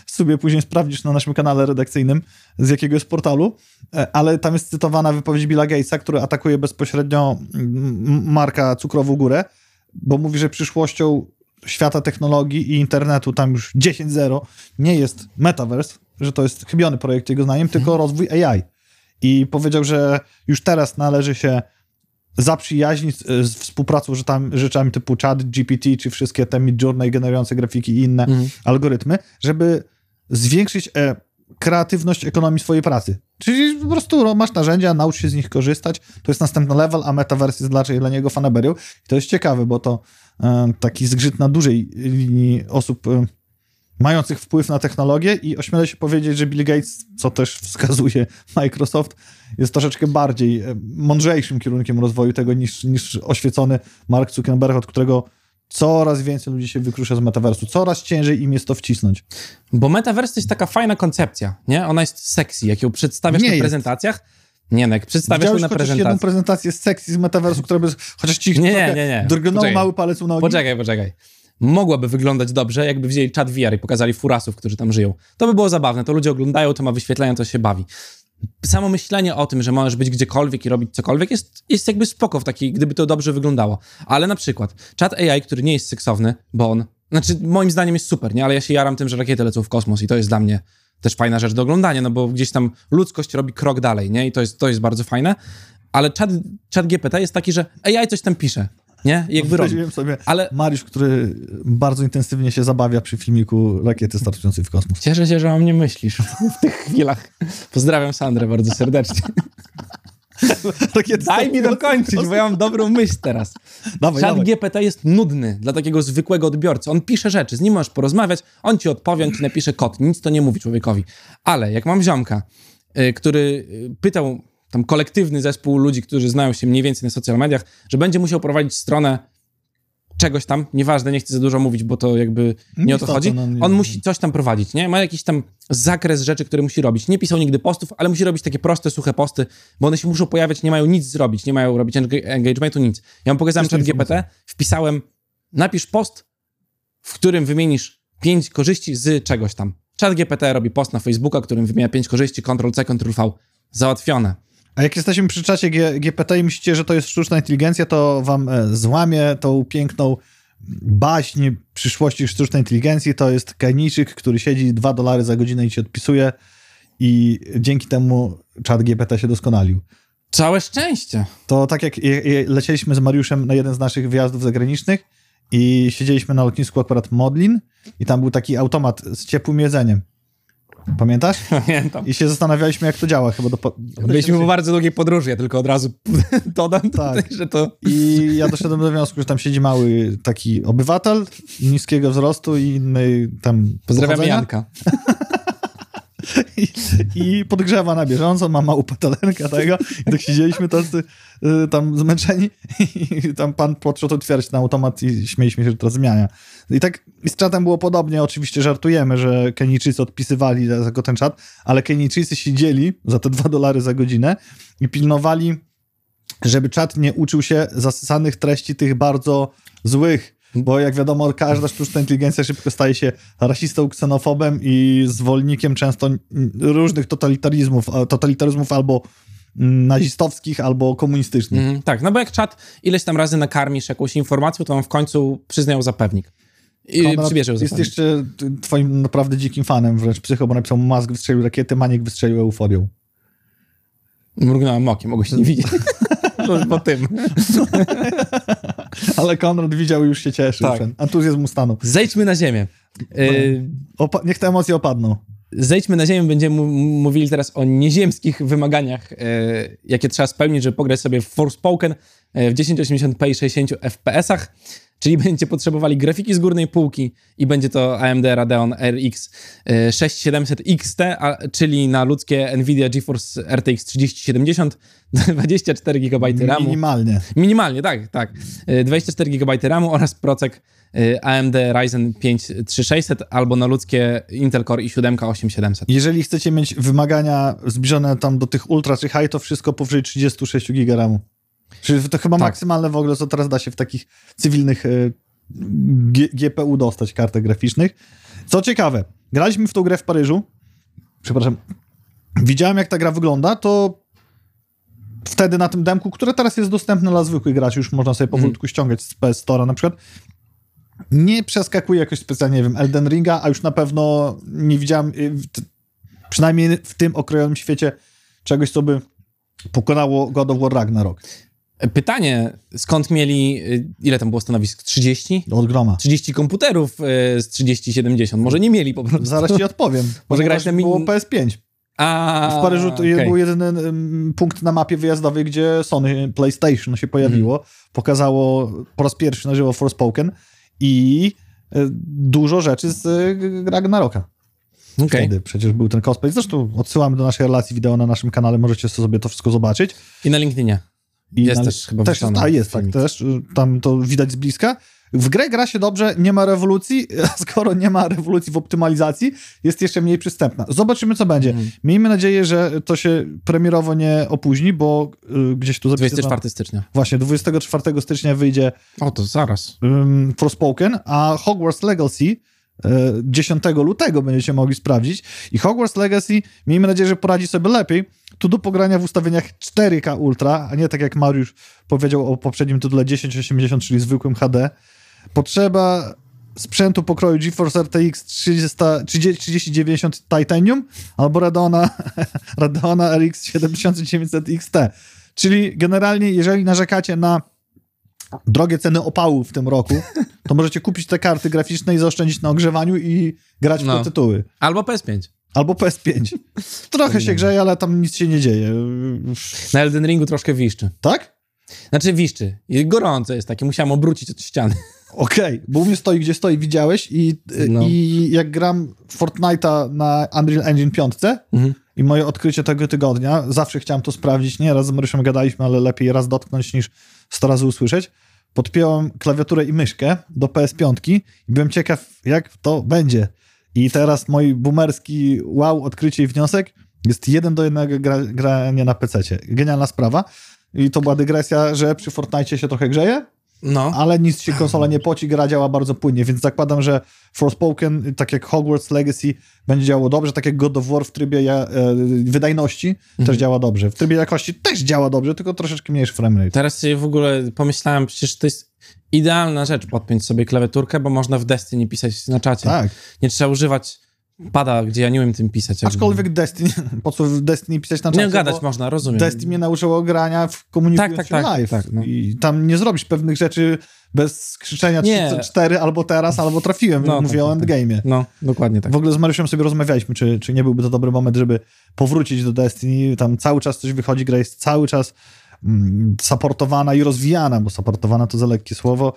sobie później sprawdzisz na naszym kanale redakcyjnym, z jakiego jest portalu, E, ale tam jest cytowana wypowiedź Billa Gatesa, który atakuje bezpośrednio mm, Marka Cukrową Górę, bo mówi, że przyszłością świata technologii i internetu, tam już 10.0, nie jest metaverse, że to jest chybiony projekt jego zdaniem, tylko rozwój AI. I powiedział, że już teraz należy się zaprzyjaźnić z, z współpracą rzeczami, rzeczami typu chat, GPT, czy wszystkie te Midjourney generujące grafiki i inne Mhm. algorytmy, żeby zwiększyć e, kreatywność ekonomii swojej pracy. Czyli po prostu no, masz narzędzia, naucz się z nich korzystać, to jest następny level, a metaverse jest raczej dla niego fanaberią. I to jest ciekawe, bo to e, taki zgrzyt na dużej linii osób e, mających wpływ na technologię i ośmielę się powiedzieć, że Bill Gates, co też wskazuje Microsoft, jest troszeczkę bardziej e, mądrzejszym kierunkiem rozwoju tego niż, niż oświecony Mark Zuckerberg, od którego coraz więcej ludzi się wykrusza z metaversu. Coraz ciężej im jest to wcisnąć. Bo metaverse to jest taka fajna koncepcja, nie? Ona jest sexy, jak ją przedstawiasz Nie na jest. prezentacjach. Nie, no jak przedstawiasz ją Widziałeś na chociaż jedną prezentacji. prezentację z sekcji z metaversu, która by chociaż ci Nie, nie, nie, nie. drgnął Poczekaj. mały palec u nogi? Poczekaj, poczekaj. Mogłaby wyglądać dobrze, jakby wzięli czat VR i pokazali furasów, którzy tam żyją. To by było zabawne. To ludzie oglądają, to ma wyświetlenia, to się bawi. Samo myślenie o tym, że możesz być gdziekolwiek i robić cokolwiek, jest, jest jakby spoko w gdyby to dobrze wyglądało. Ale na przykład czat AI, który nie jest seksowny, bo on, znaczy moim zdaniem jest super, nie? Ale ja się jaram tym, że rakiety lecą w kosmos i to jest dla mnie też fajna rzecz do oglądania, no bo gdzieś tam ludzkość robi krok dalej, nie? I to jest, to jest bardzo fajne. Ale czat, czat GPT jest taki, że AI coś tam pisze, nie? Jakby robi. Wyobraziłem sobie Ale Mariusz, który bardzo intensywnie się zabawia przy filmiku rakiety startującej w kosmos. Cieszę się, że o mnie myślisz w tych chwilach. Pozdrawiam Sandrę bardzo serdecznie. Rakiety Daj mi dokończyć, bo ja mam dobrą myśl teraz. Dawaj, Chat dawaj. GPT jest nudny dla takiego zwykłego odbiorcy. On pisze rzeczy, z nim możesz porozmawiać, on ci odpowie, on ci napisze kod. Nic to nie mówi człowiekowi. Ale jak mam ziomka, y, który y, pytał tam kolektywny zespół ludzi, którzy znają się mniej więcej na social mediach, że będzie musiał prowadzić stronę czegoś tam, nieważne, nie chcę za dużo mówić, bo to jakby nie o to chodzi. On musi coś tam prowadzić, nie? Ma jakiś tam zakres rzeczy, które musi robić. Nie pisał nigdy postów, ale musi robić takie proste, suche posty, bo one się muszą pojawiać, nie mają nic zrobić, nie mają robić engagementu, nic. Ja mu pokazałem chat GPT, wpisałem, napisz post, w którym wymienisz pięć korzyści z czegoś tam. Chat GPT robi post na Facebooka, którym wymienia pięć korzyści, Ctrl-C, Ctrl-V. Załatwione. A jak jesteśmy przy czacie G GPT i myślicie, że to jest sztuczna inteligencja, to wam e, złamie tą piękną baśń przyszłości sztucznej inteligencji. To jest Kenijczyk, który siedzi dwa dolary za godzinę i ci odpisuje i dzięki temu czat GPT się doskonalił. Całe szczęście. To tak jak lecieliśmy z Mariuszem na jeden z naszych wyjazdów zagranicznych i siedzieliśmy na lotnisku akurat Modlin i tam był taki automat z ciepłym jedzeniem. Pamiętasz? Pamiętam. I się zastanawialiśmy, jak to działa. Chyba do... Byliśmy po bardzo długiej podróży, ja tylko od razu dodam, tak. że to... I ja doszedłem do wniosku, że tam siedzi mały taki obywatel niskiego wzrostu i inny tam... Pozdrawiam Janka. I, I, podgrzewa na bieżąco, ma małą patalenkę tego. I tak siedzieliśmy tacy, y, tam zmęczeni i tam pan podszedł otwierać ten automat i śmieliśmy się, że to zmiania. I tak z czatem było podobnie. Oczywiście żartujemy, że Kenijczycy odpisywali za ten czat, ale Kenijczycy siedzieli za te dwa dolary za godzinę i pilnowali, żeby czat nie uczył się zasysanych treści tych bardzo złych, bo jak wiadomo, każda sztuczna inteligencja szybko staje się rasistą, ksenofobem i zwolennikiem często różnych totalitaryzmów, totalitaryzmów albo nazistowskich albo komunistycznych. Mm, tak, no bo jak czat ileś tam razy nakarmisz jakąś informacją, to on w końcu przyznał zapewnik. I Konrad jest jeszcze twoim naprawdę dzikim fanem, wręcz psycho, bo napisał Mask wystrzelił rakiety, Maniek wystrzelił euforią. Mrugnąłem okiem, mogłeś nie widzieć. po tym. Ale Konrad widział i już się cieszył. Tak. Entuzjazm mu stanął. Zejdźmy na ziemię. Y Opa niech te emocje opadną. Zejdźmy na ziemię, będziemy mówili teraz o nieziemskich wymaganiach, y jakie trzeba spełnić, żeby pograć sobie w Forspoken w 1080p i 60 fps-ach czyli będziecie potrzebowali grafiki z górnej półki i będzie to AMD Radeon RX 6700 XT, a, czyli na ludzkie Nvidia GeForce RTX 3070, 24 GB RAMu. Minimalnie. Minimalnie, tak, tak. 24 GB RAMu oraz procek y, AMD Ryzen 5 3600 albo na ludzkie Intel Core i7 8700. Jeżeli chcecie mieć wymagania zbliżone tam do tych ultra czy high, to wszystko powyżej 36 GB RAMu. Czyli to chyba tak. maksymalne w ogóle, co teraz da się w takich cywilnych y, G GPU dostać kartach graficznych. Co ciekawe, graliśmy w tą grę w Paryżu. Przepraszam. Widziałem, jak ta gra wygląda, to wtedy na tym demku, które teraz jest dostępne dla zwykłych graczy, już można sobie powolutku mm. ściągać z PS Store na przykład, nie przeskakuje jakoś specjalnie, nie wiem, Elden Ringa, a już na pewno nie widziałem, y, przynajmniej w tym okrojonym świecie, czegoś, co by pokonało God of War Ragnarok. Pytanie, skąd mieli, y, ile tam było stanowisk? 30? Od groma. 30 komputerów y, z 3070. Może nie mieli po prostu. Zaraz ci odpowiem. Może grać na było PS5. A, w Paryżu okay. był jedyny punkt na mapie wyjazdowej, gdzie Sony PlayStation się pojawiło. Mm. Pokazało po raz pierwszy na żywo Forspoken i y, dużo rzeczy z Ragnaroka. Okay. Wtedy przecież był ten cosplay. Zresztą odsyłamy do naszej relacji wideo na naszym kanale, możecie sobie to wszystko zobaczyć. I na LinkedInie. I jest też chyba też, A jest, tak, też. Tam to widać z bliska. W grę gra się dobrze, nie ma rewolucji, a skoro nie ma rewolucji w optymalizacji, jest jeszcze mniej przystępna. Zobaczymy, co będzie. Mm. Miejmy nadzieję, że to się premierowo nie opóźni, bo y, gdzieś tu zapisano... 24 stycznia. Właśnie, 24 stycznia wyjdzie... O, to zaraz. Um, Forspoken, a Hogwarts Legacy 10 e, lutego będziecie mogli sprawdzić. I Hogwarts Legacy, miejmy nadzieję, że poradzi sobie lepiej. Tu do pogrania w ustawieniach 4K Ultra, a nie tak jak Mariusz powiedział o poprzednim tytule 1080, czyli zwykłym HD. Potrzeba sprzętu pokroju GeForce RTX 3090 Titanium albo Radeona, Radeona RX 7900 XT. Czyli generalnie, jeżeli narzekacie na drogie ceny opału w tym roku, to możecie kupić te karty graficzne i zaoszczędzić na ogrzewaniu i grać no. w te tytuły. Albo PS5. Albo PS5. Trochę się grzeje, ale tam nic się nie dzieje. Na Elden Ringu troszkę wiszczy. Tak? Znaczy wiszczy. I gorąco jest takie, musiałem obrócić od ściany. Okej, okay, bo u mnie stoi gdzie stoi, widziałeś i, no. i jak gram Fortnite'a na Unreal Engine 5 mhm. i moje odkrycie tego tygodnia, zawsze chciałem to sprawdzić, nie raz z Marysią gadaliśmy, ale lepiej raz dotknąć niż 100 razy usłyszeć. Podpiąłem klawiaturę i myszkę do PS5 i byłem ciekaw, jak to będzie. I teraz mój boomerski wow, odkrycie i wniosek jest jeden do jednego gra, grania na PC. Genialna sprawa. I to była dygresja, że przy Fortnite się trochę grzeje, No. ale nic się konsola nie poci, gra działa bardzo płynnie, więc zakładam, że Forspoken, tak jak Hogwarts Legacy, będzie działało dobrze, tak jak God of War w trybie ja, e, wydajności też działa dobrze. W trybie jakości też działa dobrze, tylko troszeczkę mniejszy framerate. Teraz sobie w ogóle pomyślałem, przecież to jest idealna rzecz podpiąć sobie klawiaturkę, bo można w Destiny pisać na czacie. Tak. Nie trzeba używać pada, gdzie ja nie umiem tym pisać. jakby. Aczkolwiek Destiny, po co w Destiny pisać na czacie? Nie gadać można, rozumiem. Destiny mnie nauczyło grania w komunikując Tak, tak, tak, live. tak, no. I tam nie zrobisz pewnych rzeczy bez krzyczenia Nie. 3, 4 albo teraz, albo trafiłem. No, Mówię tak, o tak, tak. endgame'ie. No, dokładnie tak. W ogóle z Mariuszem sobie rozmawialiśmy, czy, czy nie byłby to dobry moment, żeby powrócić do Destiny. Tam cały czas coś wychodzi, gra jest cały czas mm, supportowana i rozwijana, bo supportowana to za lekkie słowo.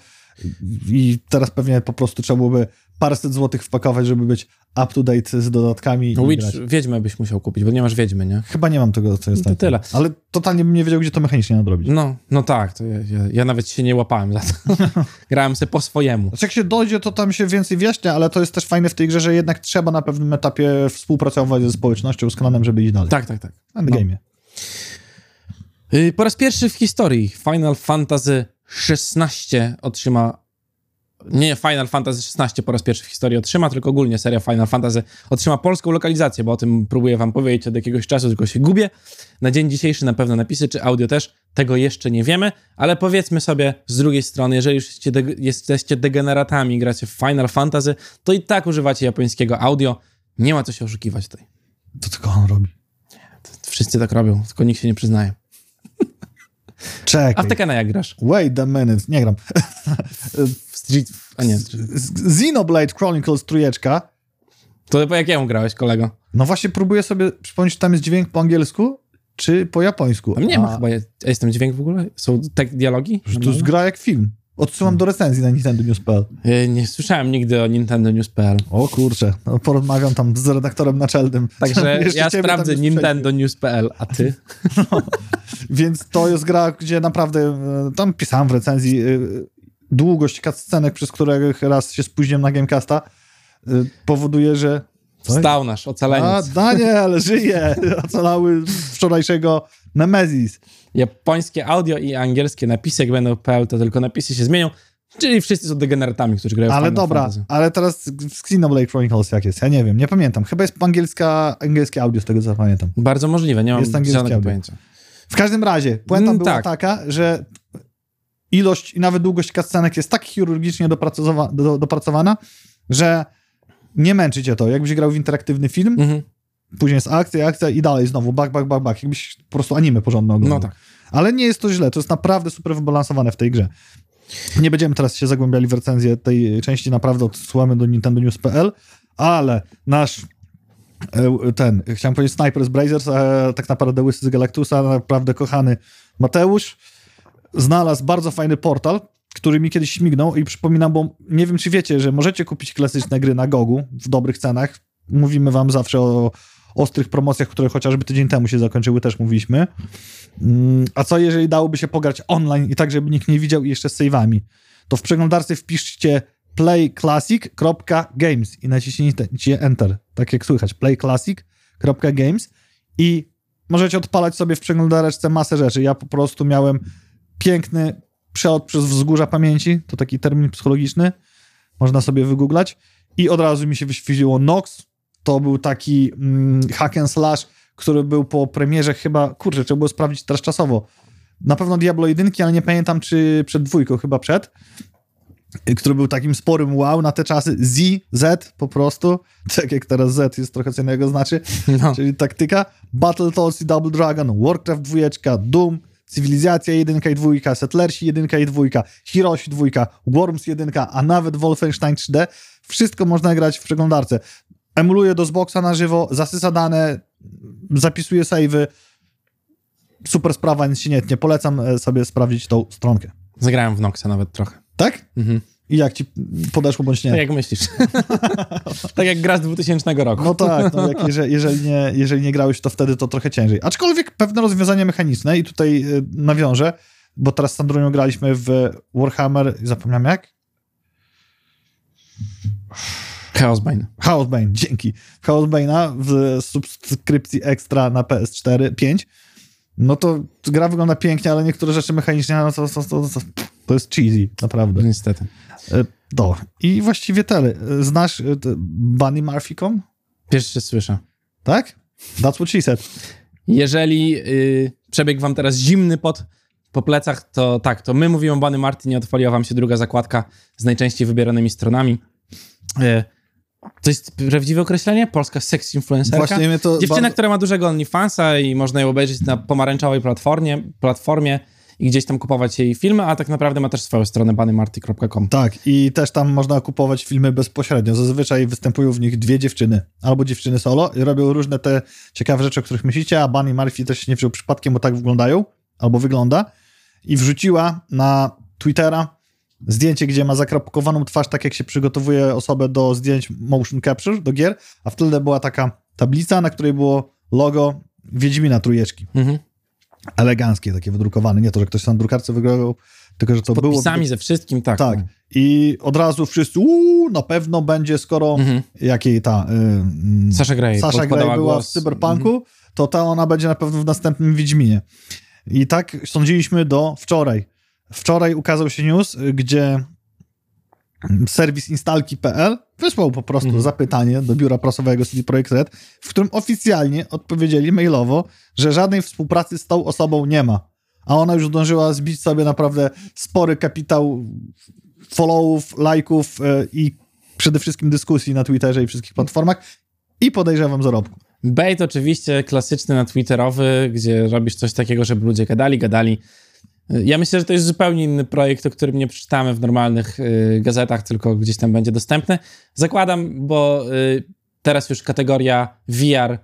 I teraz pewnie po prostu trzeba byłoby paręset złotych wpakować, żeby być up to date z dodatkami. i Witch. Wiedźmę byś musiał kupić, bo nie masz Wiedźmy, nie? Chyba nie mam tego, co jest To tam. tyle. Ale totalnie bym nie wiedział, gdzie to mechanicznie nadrobić. No, no tak, to ja, ja, ja nawet się nie łapałem za to. Grałem sobie po swojemu. Znaczy jak się dojdzie, to tam się więcej wyjaśnia, ale to jest też fajne w tej grze, że jednak trzeba na pewnym etapie współpracować ze społecznością, z klanem, żeby iść dalej. Tak, tak, tak. W endgame'ie. Y, Po raz pierwszy w historii Final Fantasy XVI otrzyma. Nie Final Fantasy XVI po raz pierwszy w historii otrzyma, tylko ogólnie seria Final Fantasy otrzyma polską lokalizację, bo o tym próbuję wam powiedzieć od jakiegoś czasu, tylko się gubię. Na dzień dzisiejszy na pewno napisy, czy audio też, tego jeszcze nie wiemy, ale powiedzmy sobie z drugiej strony, jeżeli już jesteście, de- jesteście degeneratami i gracie w Final Fantasy, to i tak używacie japońskiego audio. Nie ma co się oszukiwać tutaj. To tylko on robi. Wszyscy tak robią, tylko nikt się nie przyznaje. A Czekaj. w Tekena jak grasz? Wait a minute. Nie gram. Street... A nie, Xenoblade Chronicles trójeczka. to po jakiemu grałeś, kolego? No właśnie próbuję sobie przypomnieć, czy tam jest dźwięk po angielsku, czy po japońsku. A nie ma A, chyba. Jest, a jest tam dźwięk w ogóle? Są tak dialogi? To jest gra jak film. Odsyłam do recenzji na Nintendo News.pl. Y, Nie słyszałem nigdy o Nintendo News.pl. O kurczę, no porozmawiam tam z redaktorem naczelnym. Także ja sprawdzę Nintendo News.pl, a ty? Więc to jest gra, gdzie naprawdę, e, tam pisałem w recenzji, e, długość cutscenek, przez których raz się spóźniłem na Gamecasta, e, powoduje, że... Co? Wstał nasz A, ocaleniec. Daniel, żyje! Ocalały wczorajszego Nemesis. Japońskie audio i angielskie napisy, jak będą PL, to tylko napisy się zmienią. Czyli wszyscy są degeneratami, którzy grają w Ale Final dobra, Fantasy. ale teraz w Xenoblade Chronicles jak jest? Ja nie wiem, nie pamiętam. Chyba jest angielska, angielskie audio, z tego co pamiętam. Bardzo możliwe, nie mam Jest żadnego audio. pojęcia. W każdym razie, puenta Mm, była tak. taka, że ilość i nawet długość cutscenek jest tak chirurgicznie dopracowa- do, dopracowana, że nie męczy cię to. Jakbyś grał w interaktywny film, Mhm. Później jest akcja, akcja i dalej znowu bak, bak, bak, bak. Jakbyś po prostu anime porządne oglądał. No tak. Ale nie jest to źle, to jest naprawdę super wybalansowane w tej grze. Nie będziemy teraz się zagłębiali w recenzję tej części, naprawdę odsyłamy do Nintendo News.pl, ale nasz e, ten, chciałem powiedzieć Snipers Brazers, a tak naprawdę Łysy z Galactusa, naprawdę kochany Mateusz, znalazł bardzo fajny portal, który mi kiedyś śmignął i przypominam, bo nie wiem, czy wiecie, że możecie kupić klasyczne gry na Gogu w dobrych cenach. Mówimy wam zawsze o ostrych promocjach, które chociażby tydzień temu się zakończyły, też mówiliśmy. Mm, A co jeżeli dałoby się pograć online i tak, żeby nikt nie widział i jeszcze z save'ami? To w przeglądarce wpiszcie playclassic.games i naciśnijcie Enter, tak jak słychać, playclassic.games i możecie odpalać sobie w przeglądareczce masę rzeczy. Ja po prostu miałem piękny przelot przez wzgórza pamięci, to taki termin psychologiczny, można sobie wygooglać i od razu mi się wyświetliło Nox, to był taki mm, hack and slash, który był po premierze chyba, kurczę, trzeba było sprawdzić teraz czasowo, na pewno Diablo 1, ale nie pamiętam czy przed dwójką, chyba przed, y, który był takim sporym wow na te czasy, Z, Z po prostu, tak jak teraz Z jest trochę co innego znaczy, No. czyli taktyka, Battletoads i Double Dragon, Warcraft 2, Doom, Cywilizacja 1 i 2, Settlersi 1 i 2, Hiroshi 2, Worms 1, a nawet Wolfenstein 3D. Wszystko można grać w przeglądarce. Emuluje do Xboxa na żywo, zasysa dane, zapisuje savey. Super sprawa, nic się nie tnie. Polecam e, sobie sprawdzić tą stronkę. Zagrałem w Noxa nawet trochę. Tak? Mhm. I jak ci podeszło bądź nie? Tak jak myślisz. tak jak gra z 2000 roku. No tak, no jak jeżeli, jeżeli, nie, jeżeli nie grałeś, to wtedy to trochę ciężej. Aczkolwiek pewne rozwiązania mechaniczne i tutaj y, nawiążę, bo teraz z Sandrunią graliśmy w Warhammer, zapomniałem jak? Chaosbane. Chaosbane, dzięki. Chaosbane'a w subskrypcji ekstra na PS4 5. No to gra wygląda pięknie, ale niektóre rzeczy mechanicznie no to, to, to, to, to jest cheesy, naprawdę. Niestety. E, No i właściwie tyle. E, Znasz e, Bunny Murphy.com? Pierwszy słyszę. Tak? That's what she said. Jeżeli y, przebiegł wam teraz zimny pot po plecach, to tak, to my mówimy o Bunny Martin i odpaliła wam się druga zakładka z najczęściej wybieranymi stronami. Y, to jest prawdziwe określenie? Polska seks influencerka? Właśnie mnie to Dziewczyna, bardzo- która ma dużego OnlyFansa i można ją obejrzeć na pomarańczowej platformie, platformie i gdzieś tam kupować jej filmy, a tak naprawdę ma też swoją stronę bunnymarty.com. Tak, i też tam można kupować filmy bezpośrednio. Zazwyczaj występują w nich dwie dziewczyny, albo dziewczyny solo i robią różne te ciekawe rzeczy, o których myślicie, a Bunny Murphy też się nie wziął przypadkiem, bo tak wyglądają, albo wygląda. I wrzuciła na Twittera zdjęcie, gdzie ma zakropkowaną twarz, tak jak się przygotowuje osobę do zdjęć motion capture, do gier, a w tle była taka tablica, na której było logo Wiedźmina Trójeczki. Mhm. Eleganckie, takie wydrukowane. Nie to, że ktoś tam drukarce wygrał, tylko że to było... Podpisami ze wszystkim, tak. Tak. I od razu wszyscy, uuu, na pewno będzie, skoro Mhm. jakiej ta y, mm, Sasha Grey Sasha Grey była głos. w Cyberpunku, to ta ona będzie na pewno w następnym Wiedźminie. I tak sądziliśmy do wczoraj. Wczoraj ukazał się news, gdzie serwis instalki.pl wysłał po prostu Mhm. zapytanie do biura prasowego CD Projekt Red, w którym oficjalnie odpowiedzieli mailowo, że żadnej współpracy z tą osobą nie ma. A ona już zdążyła zbić sobie naprawdę spory kapitał followów, lajków y, i przede wszystkim dyskusji na Twitterze i wszystkich platformach i podejrzewam zarobku. Bait oczywiście klasyczny na Twitterowy, gdzie robisz coś takiego, żeby ludzie gadali, gadali. Ja myślę, że to jest zupełnie inny projekt, o którym nie przeczytamy w normalnych y, gazetach, tylko gdzieś tam będzie dostępny. Zakładam, bo y, teraz już kategoria VR,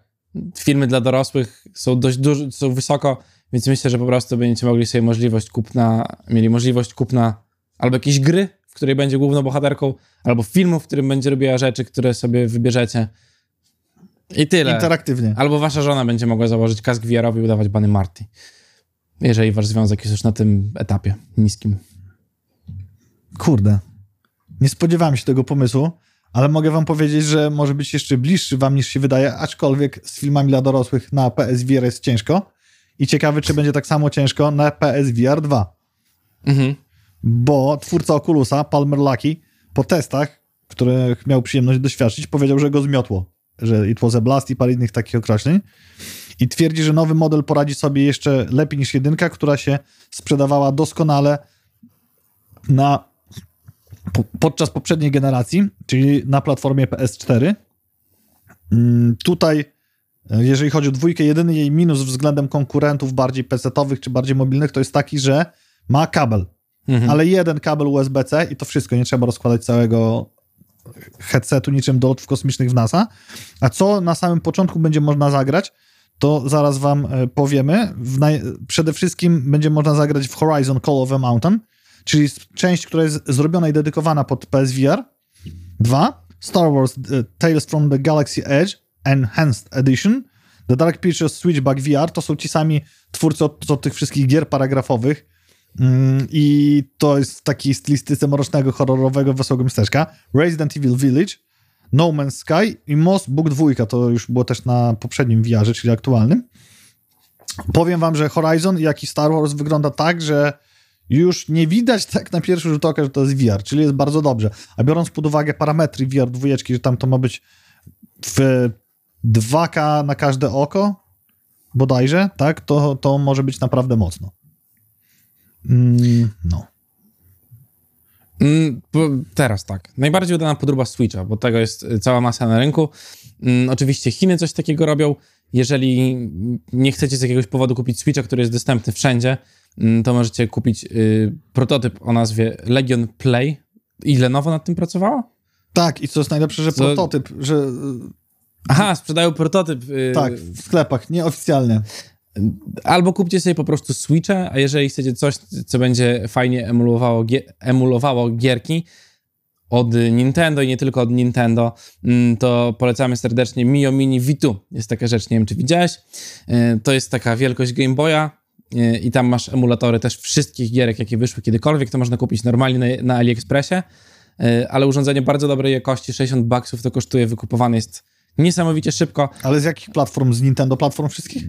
filmy dla dorosłych są dość duże, są wysoko, więc myślę, że po prostu będziecie mogli sobie możliwość kupna, mieli możliwość kupna albo jakiejś gry, w której będzie główną bohaterką, albo filmu, w którym będzie robiła rzeczy, które sobie wybierzecie. I tyle. Interaktywnie. Albo wasza żona będzie mogła założyć kask VR-owy i udawać Bunny Marty. Jeżeli wasz związek jest już na tym etapie niskim. Kurde. Nie spodziewałem się tego pomysłu, ale mogę wam powiedzieć, że może być jeszcze bliższy wam niż się wydaje, aczkolwiek z filmami dla dorosłych na PSVR jest ciężko. I ciekawy, czy będzie tak samo ciężko na PSVR 2. Mhm. Bo twórca Oculusa, Palmer Lucky, po testach, których miał przyjemność doświadczyć, powiedział, że go zmiotło. Że it was a blast i parę innych takich określeń. I twierdzi, że nowy model poradzi sobie jeszcze lepiej niż jedynka, która się sprzedawała doskonale na, po, podczas poprzedniej generacji, czyli na platformie PS4. Mm, Tutaj, e, jeżeli chodzi o dwójkę, jedyny jej minus względem konkurentów bardziej PC-owych czy bardziej mobilnych, to jest taki, że ma kabel, Mhm. ale jeden kabel USB-C i to wszystko, nie trzeba rozkładać całego headsetu niczym do lotów kosmicznych w NASA. A co na samym początku będzie można zagrać, to zaraz wam e, powiemy. Przede wszystkim będzie można zagrać w Horizon Call of the Mountain, czyli część, która jest zrobiona i dedykowana pod PSVR. Dwa, Star Wars e, Tales from the Galaxy Edge Enhanced Edition. The Dark Pictures Switchback VR to są ci sami twórcy od, od tych wszystkich gier paragrafowych, Mm, I to jest w takiej stylistyce mrocznego, horrorowego, wesołego miasteczka. Resident Evil Village, No Man's Sky i Moss Book 2. To już było też na poprzednim VR-ze, czyli aktualnym. Powiem wam, że Horizon, jak i Star Wars wygląda tak, że już nie widać tak na pierwszy rzut oka, że to jest VR, czyli jest bardzo dobrze. A biorąc pod uwagę parametry VR dwójeczki, że tam to ma być w 2K na każde oko, bodajże, tak, to, to może być naprawdę mocno. Mm, no. Mm, teraz tak. Najbardziej udana podróba Switcha, bo tego jest y, cała masa na rynku. Mm, oczywiście Chiny coś takiego robią. Jeżeli nie chcecie z jakiegoś powodu kupić Switcha, który jest dostępny wszędzie, mm, to możecie kupić y, prototyp o nazwie Legion Play. I Lenovo nad tym pracowało? Tak, i co jest najlepsze, że Co- prototyp, że y, Aha, sprzedają prototyp. y, tak, w sklepach, nieoficjalnie. Albo kupcie sobie po prostu Switcha, a jeżeli chcecie coś, co będzie fajnie emulowało, emulowało gierki od Nintendo i nie tylko od Nintendo, mm, to polecamy serdecznie Mio Mini V2. Jest taka rzecz, nie wiem czy widziałeś. Y, To jest taka wielkość Game Boya y, i tam masz emulatory też wszystkich gierek, jakie wyszły kiedykolwiek. To można kupić normalnie na, AliExpressie. y, ale urządzenie bardzo dobrej jakości, 60 baksów to kosztuje, wykupowane jest niesamowicie szybko. Ale z jakich platform? Z Nintendo platform wszystkich?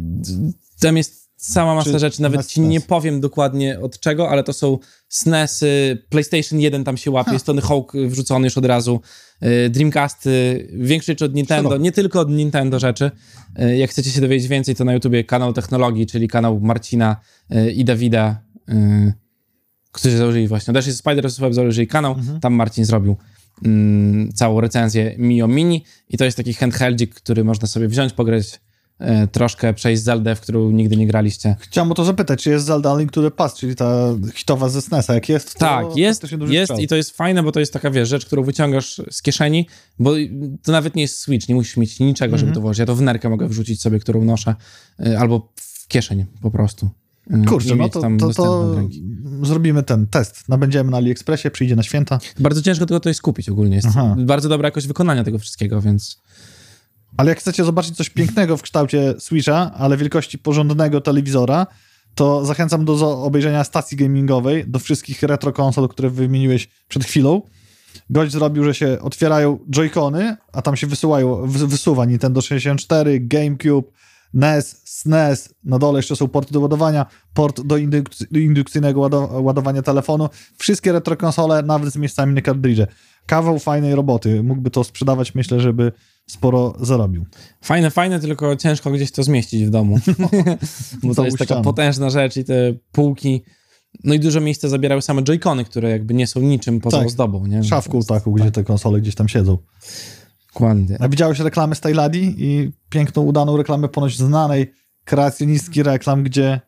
Tam jest sama masa Czy rzeczy, nawet ci nie powiem dokładnie od czego, ale to są SNESy, PlayStation 1 tam się łapie, Ha. Tony Hawk wrzucony już od razu, y, Dreamcasty, większość rzeczy od Nintendo, nie tylko od Nintendo rzeczy. Y, Jak chcecie się dowiedzieć więcej, to na YouTubie kanał technologii, czyli kanał Marcina y, i Dawida, y, którzy założyli właśnie, też jest Spider Web założyli kanał, Mhm. tam Marcin zrobił mm, całą recenzję Mio Mini i to jest taki handheldzik, który można sobie wziąć, pograć e, troszkę, przejść Zeldę, w którą nigdy nie graliście. Chciałem o to zapytać, czy jest Zelda Link to the Past, czyli ta hitowa ze SNES-a. Jak jest, to Tak, jest, duży jest i to jest fajne, bo to jest taka, wiesz, rzecz, którą wyciągasz z kieszeni, bo to nawet nie jest Switch, nie musisz mieć niczego, żeby Mhm. to włożyć. Ja to w nerkę mogę wrzucić sobie, którą noszę, e, albo w kieszeń po prostu. E, Kurczę, no to, to, to zrobimy ten test. Nabędziemy na AliExpressie, przyjdzie na święta. Bardzo ciężko tylko to jest kupić ogólnie. Jest Aha. bardzo dobra jakość wykonania tego wszystkiego, więc Ale jak chcecie zobaczyć coś pięknego w kształcie Switcha, ale wielkości porządnego telewizora, to zachęcam do obejrzenia stacji gamingowej, do wszystkich retro konsol, które wymieniłeś przed chwilą. Gość zrobił, że się otwierają joycony, a tam się wysyłają, wy- wysuwa Nintendo 64, GameCube, NES, SNES, na dole jeszcze są porty do ładowania, port do induk- indukcyjnego łado- ładowania telefonu. Wszystkie retro konsole, nawet z miejscami na kartridże. Kawał fajnej roboty. Mógłby to sprzedawać, myślę, żeby sporo zarobił. Fajne, fajne, tylko ciężko gdzieś to zmieścić w domu. Bo to jest taka potężna rzecz i te półki. No i dużo miejsca zabierały same joycony, które jakby nie są niczym poza Tak. ozdobą, nie? Szafką taką, gdzie te konsole gdzieś tam siedzą. Dokładnie. A widziałeś reklamę z Tajladii i piękną, udaną reklamę ponoć znanej kreacjonistki reklam, gdzie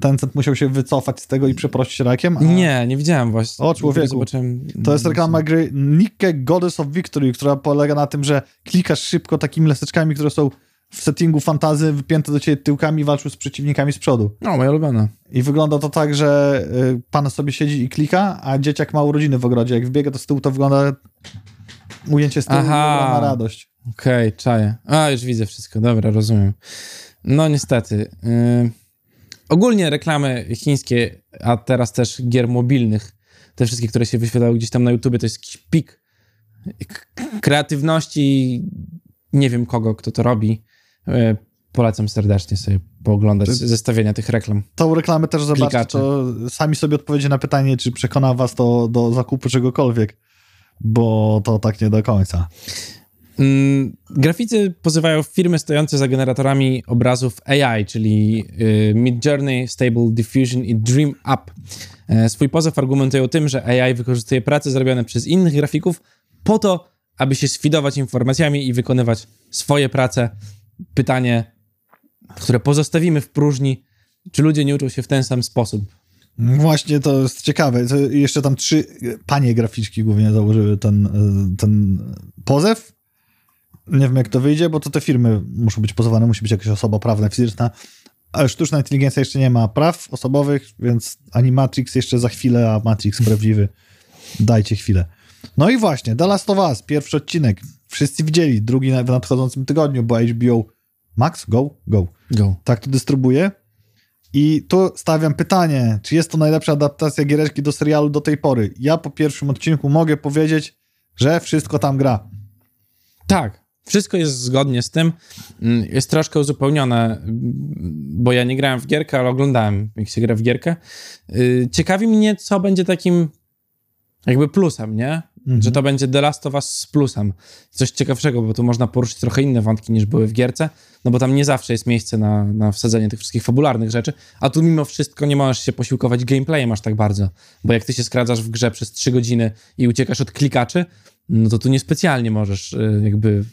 Tencent musiał się wycofać z tego i przeprosić rakiem. A Nie, nie widziałem właśnie. O, człowieku. Zobaczyłem. To jest reklama gry Nikke Goddess of Victory, która polega na tym, że klikasz szybko takimi laseczkami, które są w settingu fantazy wypięte do ciebie tyłkami i walczył z przeciwnikami z przodu. No, moja ulubiona. I wygląda to tak, że y, pan sobie siedzi i klika, a dzieciak ma urodziny w ogrodzie. Jak wbiega to z tyłu, to wygląda ujęcie z tyłu Aha. na radość. Okej, czaję. A, już widzę wszystko, dobra, rozumiem. No niestety. Yy, ogólnie reklamy chińskie, a teraz też gier mobilnych, te wszystkie, które się wyświetlały gdzieś tam na YouTubie, to jest jakiś pik kreatywności, nie wiem kogo, kto to robi. Yy, polecam serdecznie sobie pooglądać zestawienia tych reklam. Tą reklamę też zobaczcie, to sami sobie odpowiecie na pytanie, czy przekona was to do zakupu czegokolwiek, bo to tak nie do końca. Mm, graficy pozywają firmy stojące za generatorami obrazów AI, czyli y, Midjourney, Stable Diffusion i Dream Up. E, swój pozew argumentują tym, że AI wykorzystuje prace zrobione przez innych grafików po to, aby się sfidować informacjami i wykonywać swoje prace. Pytanie, które pozostawimy w próżni, czy ludzie nie uczą się w ten sam sposób? Właśnie to jest ciekawe. To jeszcze tam trzy panie graficzki głównie założyły ten, y, ten pozew. Nie wiem, jak to wyjdzie, bo to te firmy muszą być pozowane, musi być jakaś osoba prawna, fizyczna. Ale sztuczna inteligencja jeszcze nie ma praw osobowych, więc ani Matrix jeszcze za chwilę, a Matrix prawdziwy. Dajcie chwilę. No i właśnie, The Last of Us, pierwszy odcinek. Wszyscy widzieli, drugi w nadchodzącym tygodniu, bo HBO Max, go, go. Go. Tak to dystrybuuje. I tu stawiam pytanie, czy jest to najlepsza adaptacja giereczki do serialu do tej pory? Ja po pierwszym odcinku mogę powiedzieć, że wszystko tam gra. Tak, wszystko jest zgodnie z tym. Mm, Jest troszkę uzupełnione, bo ja nie grałem w gierkę, ale oglądałem, jak się gra w gierkę. Y, Ciekawi mnie, co będzie takim jakby plusem, nie? Mhm. Że to będzie The Last of Us z plusem. Coś ciekawszego, bo tu można poruszyć trochę inne wątki niż były w gierce, no bo tam nie zawsze jest miejsce na, na wsadzenie tych wszystkich fabularnych rzeczy, a tu mimo wszystko nie możesz się posiłkować gameplayem aż tak bardzo, bo jak ty się skradzasz w grze przez 3 godziny i uciekasz od klikaczy, no to tu niespecjalnie możesz y, jakby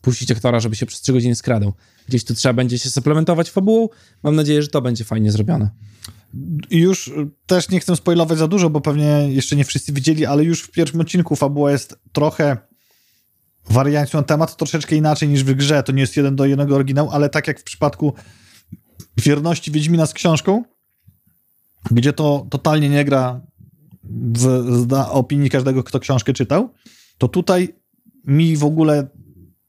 puścić aktora, żeby się przez 3 godziny skradał. Gdzieś tu trzeba będzie się suplementować fabułą. Mam nadzieję, że to będzie fajnie zrobione. Już y, też nie chcę spoilować za dużo, bo pewnie jeszcze nie wszyscy widzieli, ale już w pierwszym odcinku fabuła jest trochę wariancją temat, troszeczkę inaczej niż w grze. To nie jest jeden do jednego oryginał, ale tak jak w przypadku wierności Wiedźmina z książką, gdzie to totalnie nie gra w zda opinii każdego, kto książkę czytał, to tutaj mi w ogóle,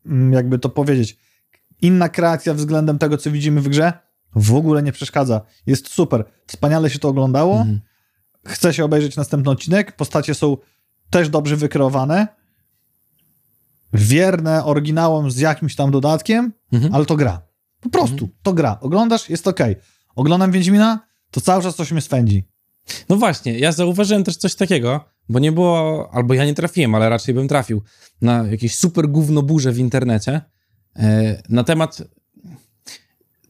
mm, jakby to powiedzieć, inna kreacja względem tego, co widzimy w grze, w ogóle nie przeszkadza. Jest super. Wspaniale się to oglądało. Mhm. Chce się obejrzeć następny odcinek. Postacie są też dobrze wykreowane, wierne oryginałom z jakimś tam dodatkiem, Mhm. ale to gra. Po prostu, to gra. Oglądasz, jest okej. Oglądam Wiedźmina, to cały czas coś mnie swędzi. No właśnie, ja zauważyłem też coś takiego, bo nie było, albo ja nie trafiłem, ale raczej bym trafił na jakieś super gówno burze w internecie e, na temat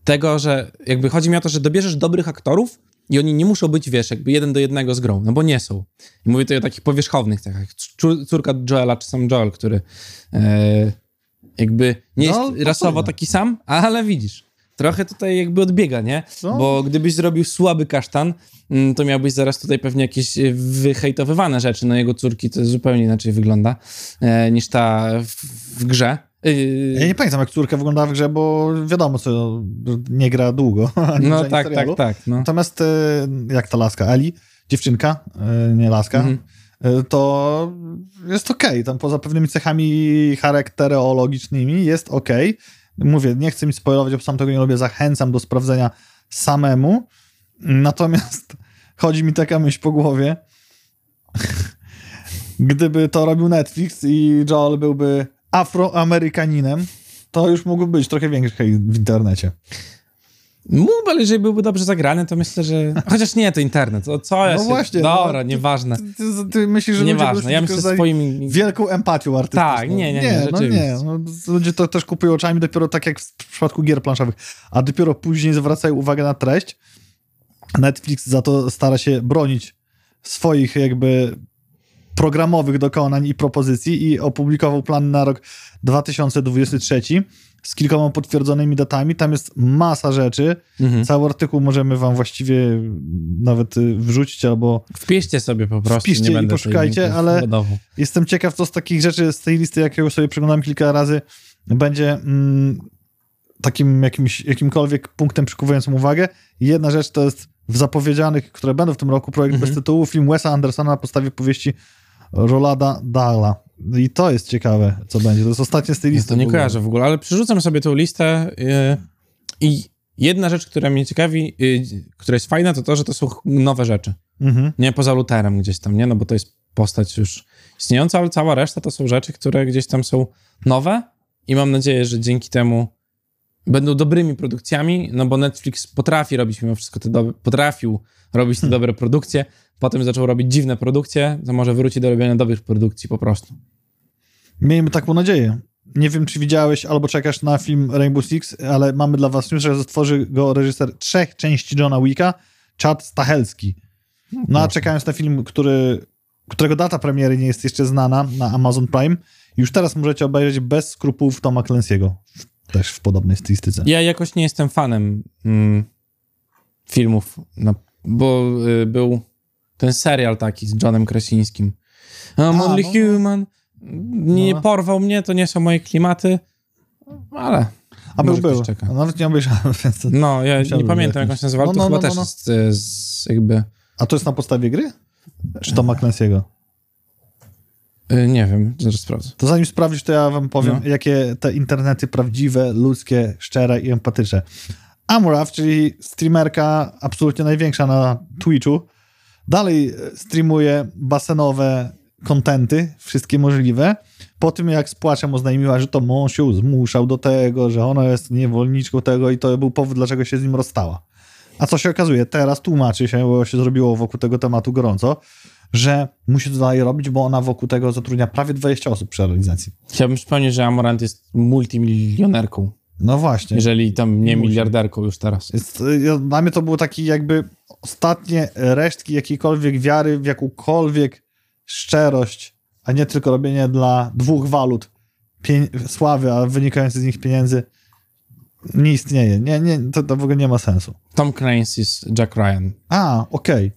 tego, że jakby chodzi mi o to, że dobierzesz dobrych aktorów i oni nie muszą być, wiesz, jakby jeden do jednego z grą, no bo nie są. I mówię tutaj o takich powierzchownych cechach, jak córka Joela czy sam Joel, który e, jakby nie No, jest rasowo taki sam, ale widzisz, trochę tutaj jakby odbiega, nie? No. Bo gdybyś zrobił słaby kasztan, mm, to miałbyś zaraz tutaj pewnie jakieś wyhejtowywane rzeczy. No jego córki to zupełnie inaczej wygląda e, niż ta w, w grze. Yy, Ja nie pamiętam, jak córka wyglądała w grze, bo wiadomo, co nie gra długo. no tak, tak, tak. No. Natomiast e, jak ta laska, Eli, dziewczynka, e, nie laska, Mhm. e, to jest okej. Tam poza pewnymi cechami charakterologicznymi jest okej. Mówię, nie chcę mi spoilować, bo sam tego nie lubię, zachęcam do sprawdzenia samemu. Natomiast chodzi mi taka myśl po głowie, gdyby to robił Netflix i Joel byłby afroamerykaninem, to już mógłby być trochę większy w internecie. Mógłby, ale jeżeli byłby dobrze zagrany, to myślę, że... Chociaż nie, to internet. To co ja No się... właśnie, Dobra, no, nieważne. Ty, ty, ty myślisz, że Nieważne, ja myślę swoimi... wielką empatią artystyczną. Tak, nie, nie, nie, nie no nie. No, ludzie to też kupują oczami dopiero tak jak w przypadku gier planszowych, a dopiero później zwracają uwagę na treść. Netflix za to stara się bronić swoich jakby programowych dokonań i propozycji i opublikował plan na rok 2023 z kilkoma potwierdzonymi datami. Tam jest masa rzeczy. Mhm. Cały artykuł możemy wam właściwie nawet y, wrzucić albo Wpiszcie sobie po prostu, Wpiszcie nie i poszukajcie, ale- podawał. Jestem ciekaw, co z takich rzeczy, z tej listy, jakiego sobie przeglądam kilka razy, będzie mm, takim jakimś, jakimkolwiek punktem przykuwającym uwagę. Jedna rzecz to jest w zapowiedzianych, które będą w tym roku, projekt Mhm. bez tytułu, film Wesa Andersona na podstawie powieści Rolada Dahla. I to jest ciekawe, co będzie. To jest ostatnie z tej Ja listy. to nie kojarzę w ogóle, ale przerzucam sobie tą listę yy, i jedna rzecz, która mnie ciekawi, yy, która jest fajna, to to, że to są nowe rzeczy. Mhm. Nie poza Luterem gdzieś tam, nie? No bo to jest postać już istniejąca, ale cała reszta to są rzeczy, które gdzieś tam są nowe i mam nadzieję, że dzięki temu będą dobrymi produkcjami, no bo Netflix potrafi robić mimo wszystko te dobre, potrafił robić te dobre produkcje, potem zaczął robić dziwne produkcje, to może wróci do robienia dobrych produkcji po prostu. Miejmy taką nadzieję. Nie wiem, czy widziałeś albo czekasz na film Rainbow Six, ale mamy dla was news, że stworzy go reżyser trzech części Johna Wicka, Chad Stahelski. No a czekając na film, który, którego data premiery nie jest jeszcze znana na Amazon Prime, już teraz możecie obejrzeć bez skrupułów Toma Clancy'ego. Też w podobnej stylistyce. Ja jakoś nie jestem fanem mm, filmów, no, bo y, był ten serial taki z Johnem Krasińskim. I'm A, only no, human. Nie No. porwał mnie, to nie są moje klimaty, ale A był, był. czeka. Nawet nie obejrzałem, więc... to- no, ja nie pamiętam jak on się nazywał, No, to no, chyba no, też no, jest y, z, jakby, A to jest na podstawie gry? Czy Toma Clancy'ego? Y, nie wiem, zaraz sprawdzę. To zanim sprawdzisz, to ja wam powiem, No. jakie te internety prawdziwe, ludzkie, szczere i empatyczne. Amurav, czyli streamerka absolutnie największa na Twitchu, dalej e, streamuje basenowe kontenty, wszystkie możliwe. Po tym, jak z płaczem oznajmiła, że to mąż ją zmuszał do tego, że ona jest niewolniczką tego i to był powód, dlaczego się z nim rozstała. A co się okazuje? Teraz tłumaczy się, bo się zrobiło wokół tego tematu gorąco, że musi to dalej robić, bo ona wokół tego zatrudnia prawie 20 osób przy realizacji. Chciałbym przypomnieć, że Amorant jest multimilionerką, No właśnie. jeżeli tam nie miliarderką już teraz. Jest, y, dla mnie to było taki jakby ostatnie resztki jakiejkolwiek wiary w jakąkolwiek szczerość, a nie tylko robienie dla dwóch walut sławy, a wynikających z nich pieniędzy nie istnieje. Nie, nie, to, to w ogóle nie ma sensu. Tom Clancy jest Jack Ryan. A, okej.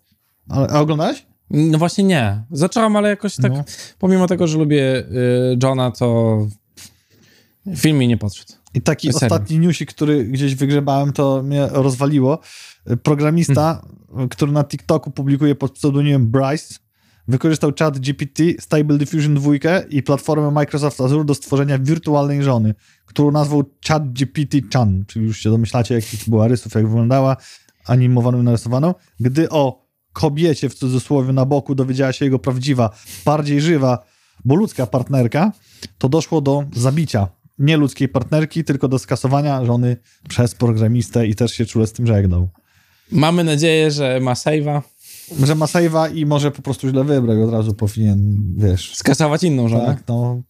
Ale A oglądałeś? No właśnie nie. Zacząłem, ale jakoś tak, No. pomimo tego, że lubię y, Johna, to film mi nie podszedł. I taki Serio. ostatni newsik, który gdzieś wygrzebałem, to mnie rozwaliło. Programista, który na TikToku publikuje pod pseudonimem Bryce, wykorzystał chat GPT, Stable Diffusion 2 i platformę Microsoft Azure do stworzenia wirtualnej żony, którą nazwał chat GPT Chan, czyli już się domyślacie, jakich była rysów, jak wyglądała, animowaną i narysowaną, gdy o kobiecie, w cudzysłowie, na boku dowiedziała się jego prawdziwa, bardziej żywa, bo ludzka partnerka, to doszło do zabicia nie ludzkiej partnerki, tylko do skasowania żony przez programistę i też się czule z tym żegnał. Mamy nadzieję, że ma save'a. Że ma save'a i może po prostu źle wybrał i od razu powinien, wiesz... Skasować inną żonę. Tak, no...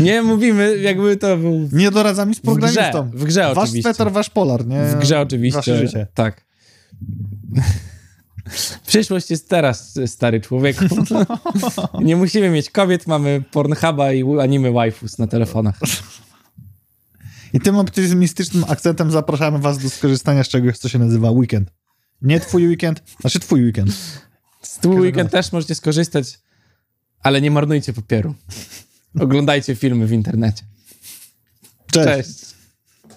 Nie mówimy, jakby to był... Nie doradzam mi z programistą. W grze, w grze wasz oczywiście. sweter, wasz polar, nie? W grze oczywiście. Wasze życie. Tak. Przyszłość jest teraz, stary człowieku. Nie musimy mieć kobiet, mamy Pornhuba i anime waifus na telefonach. I tym optymistycznym akcentem zapraszamy was do skorzystania z czegoś, co się nazywa weekend. Nie twój weekend, znaczy twój weekend. Z tu weekend też możecie skorzystać, ale nie marnujcie papieru. Oglądajcie filmy w internecie. Cześć. Cześć.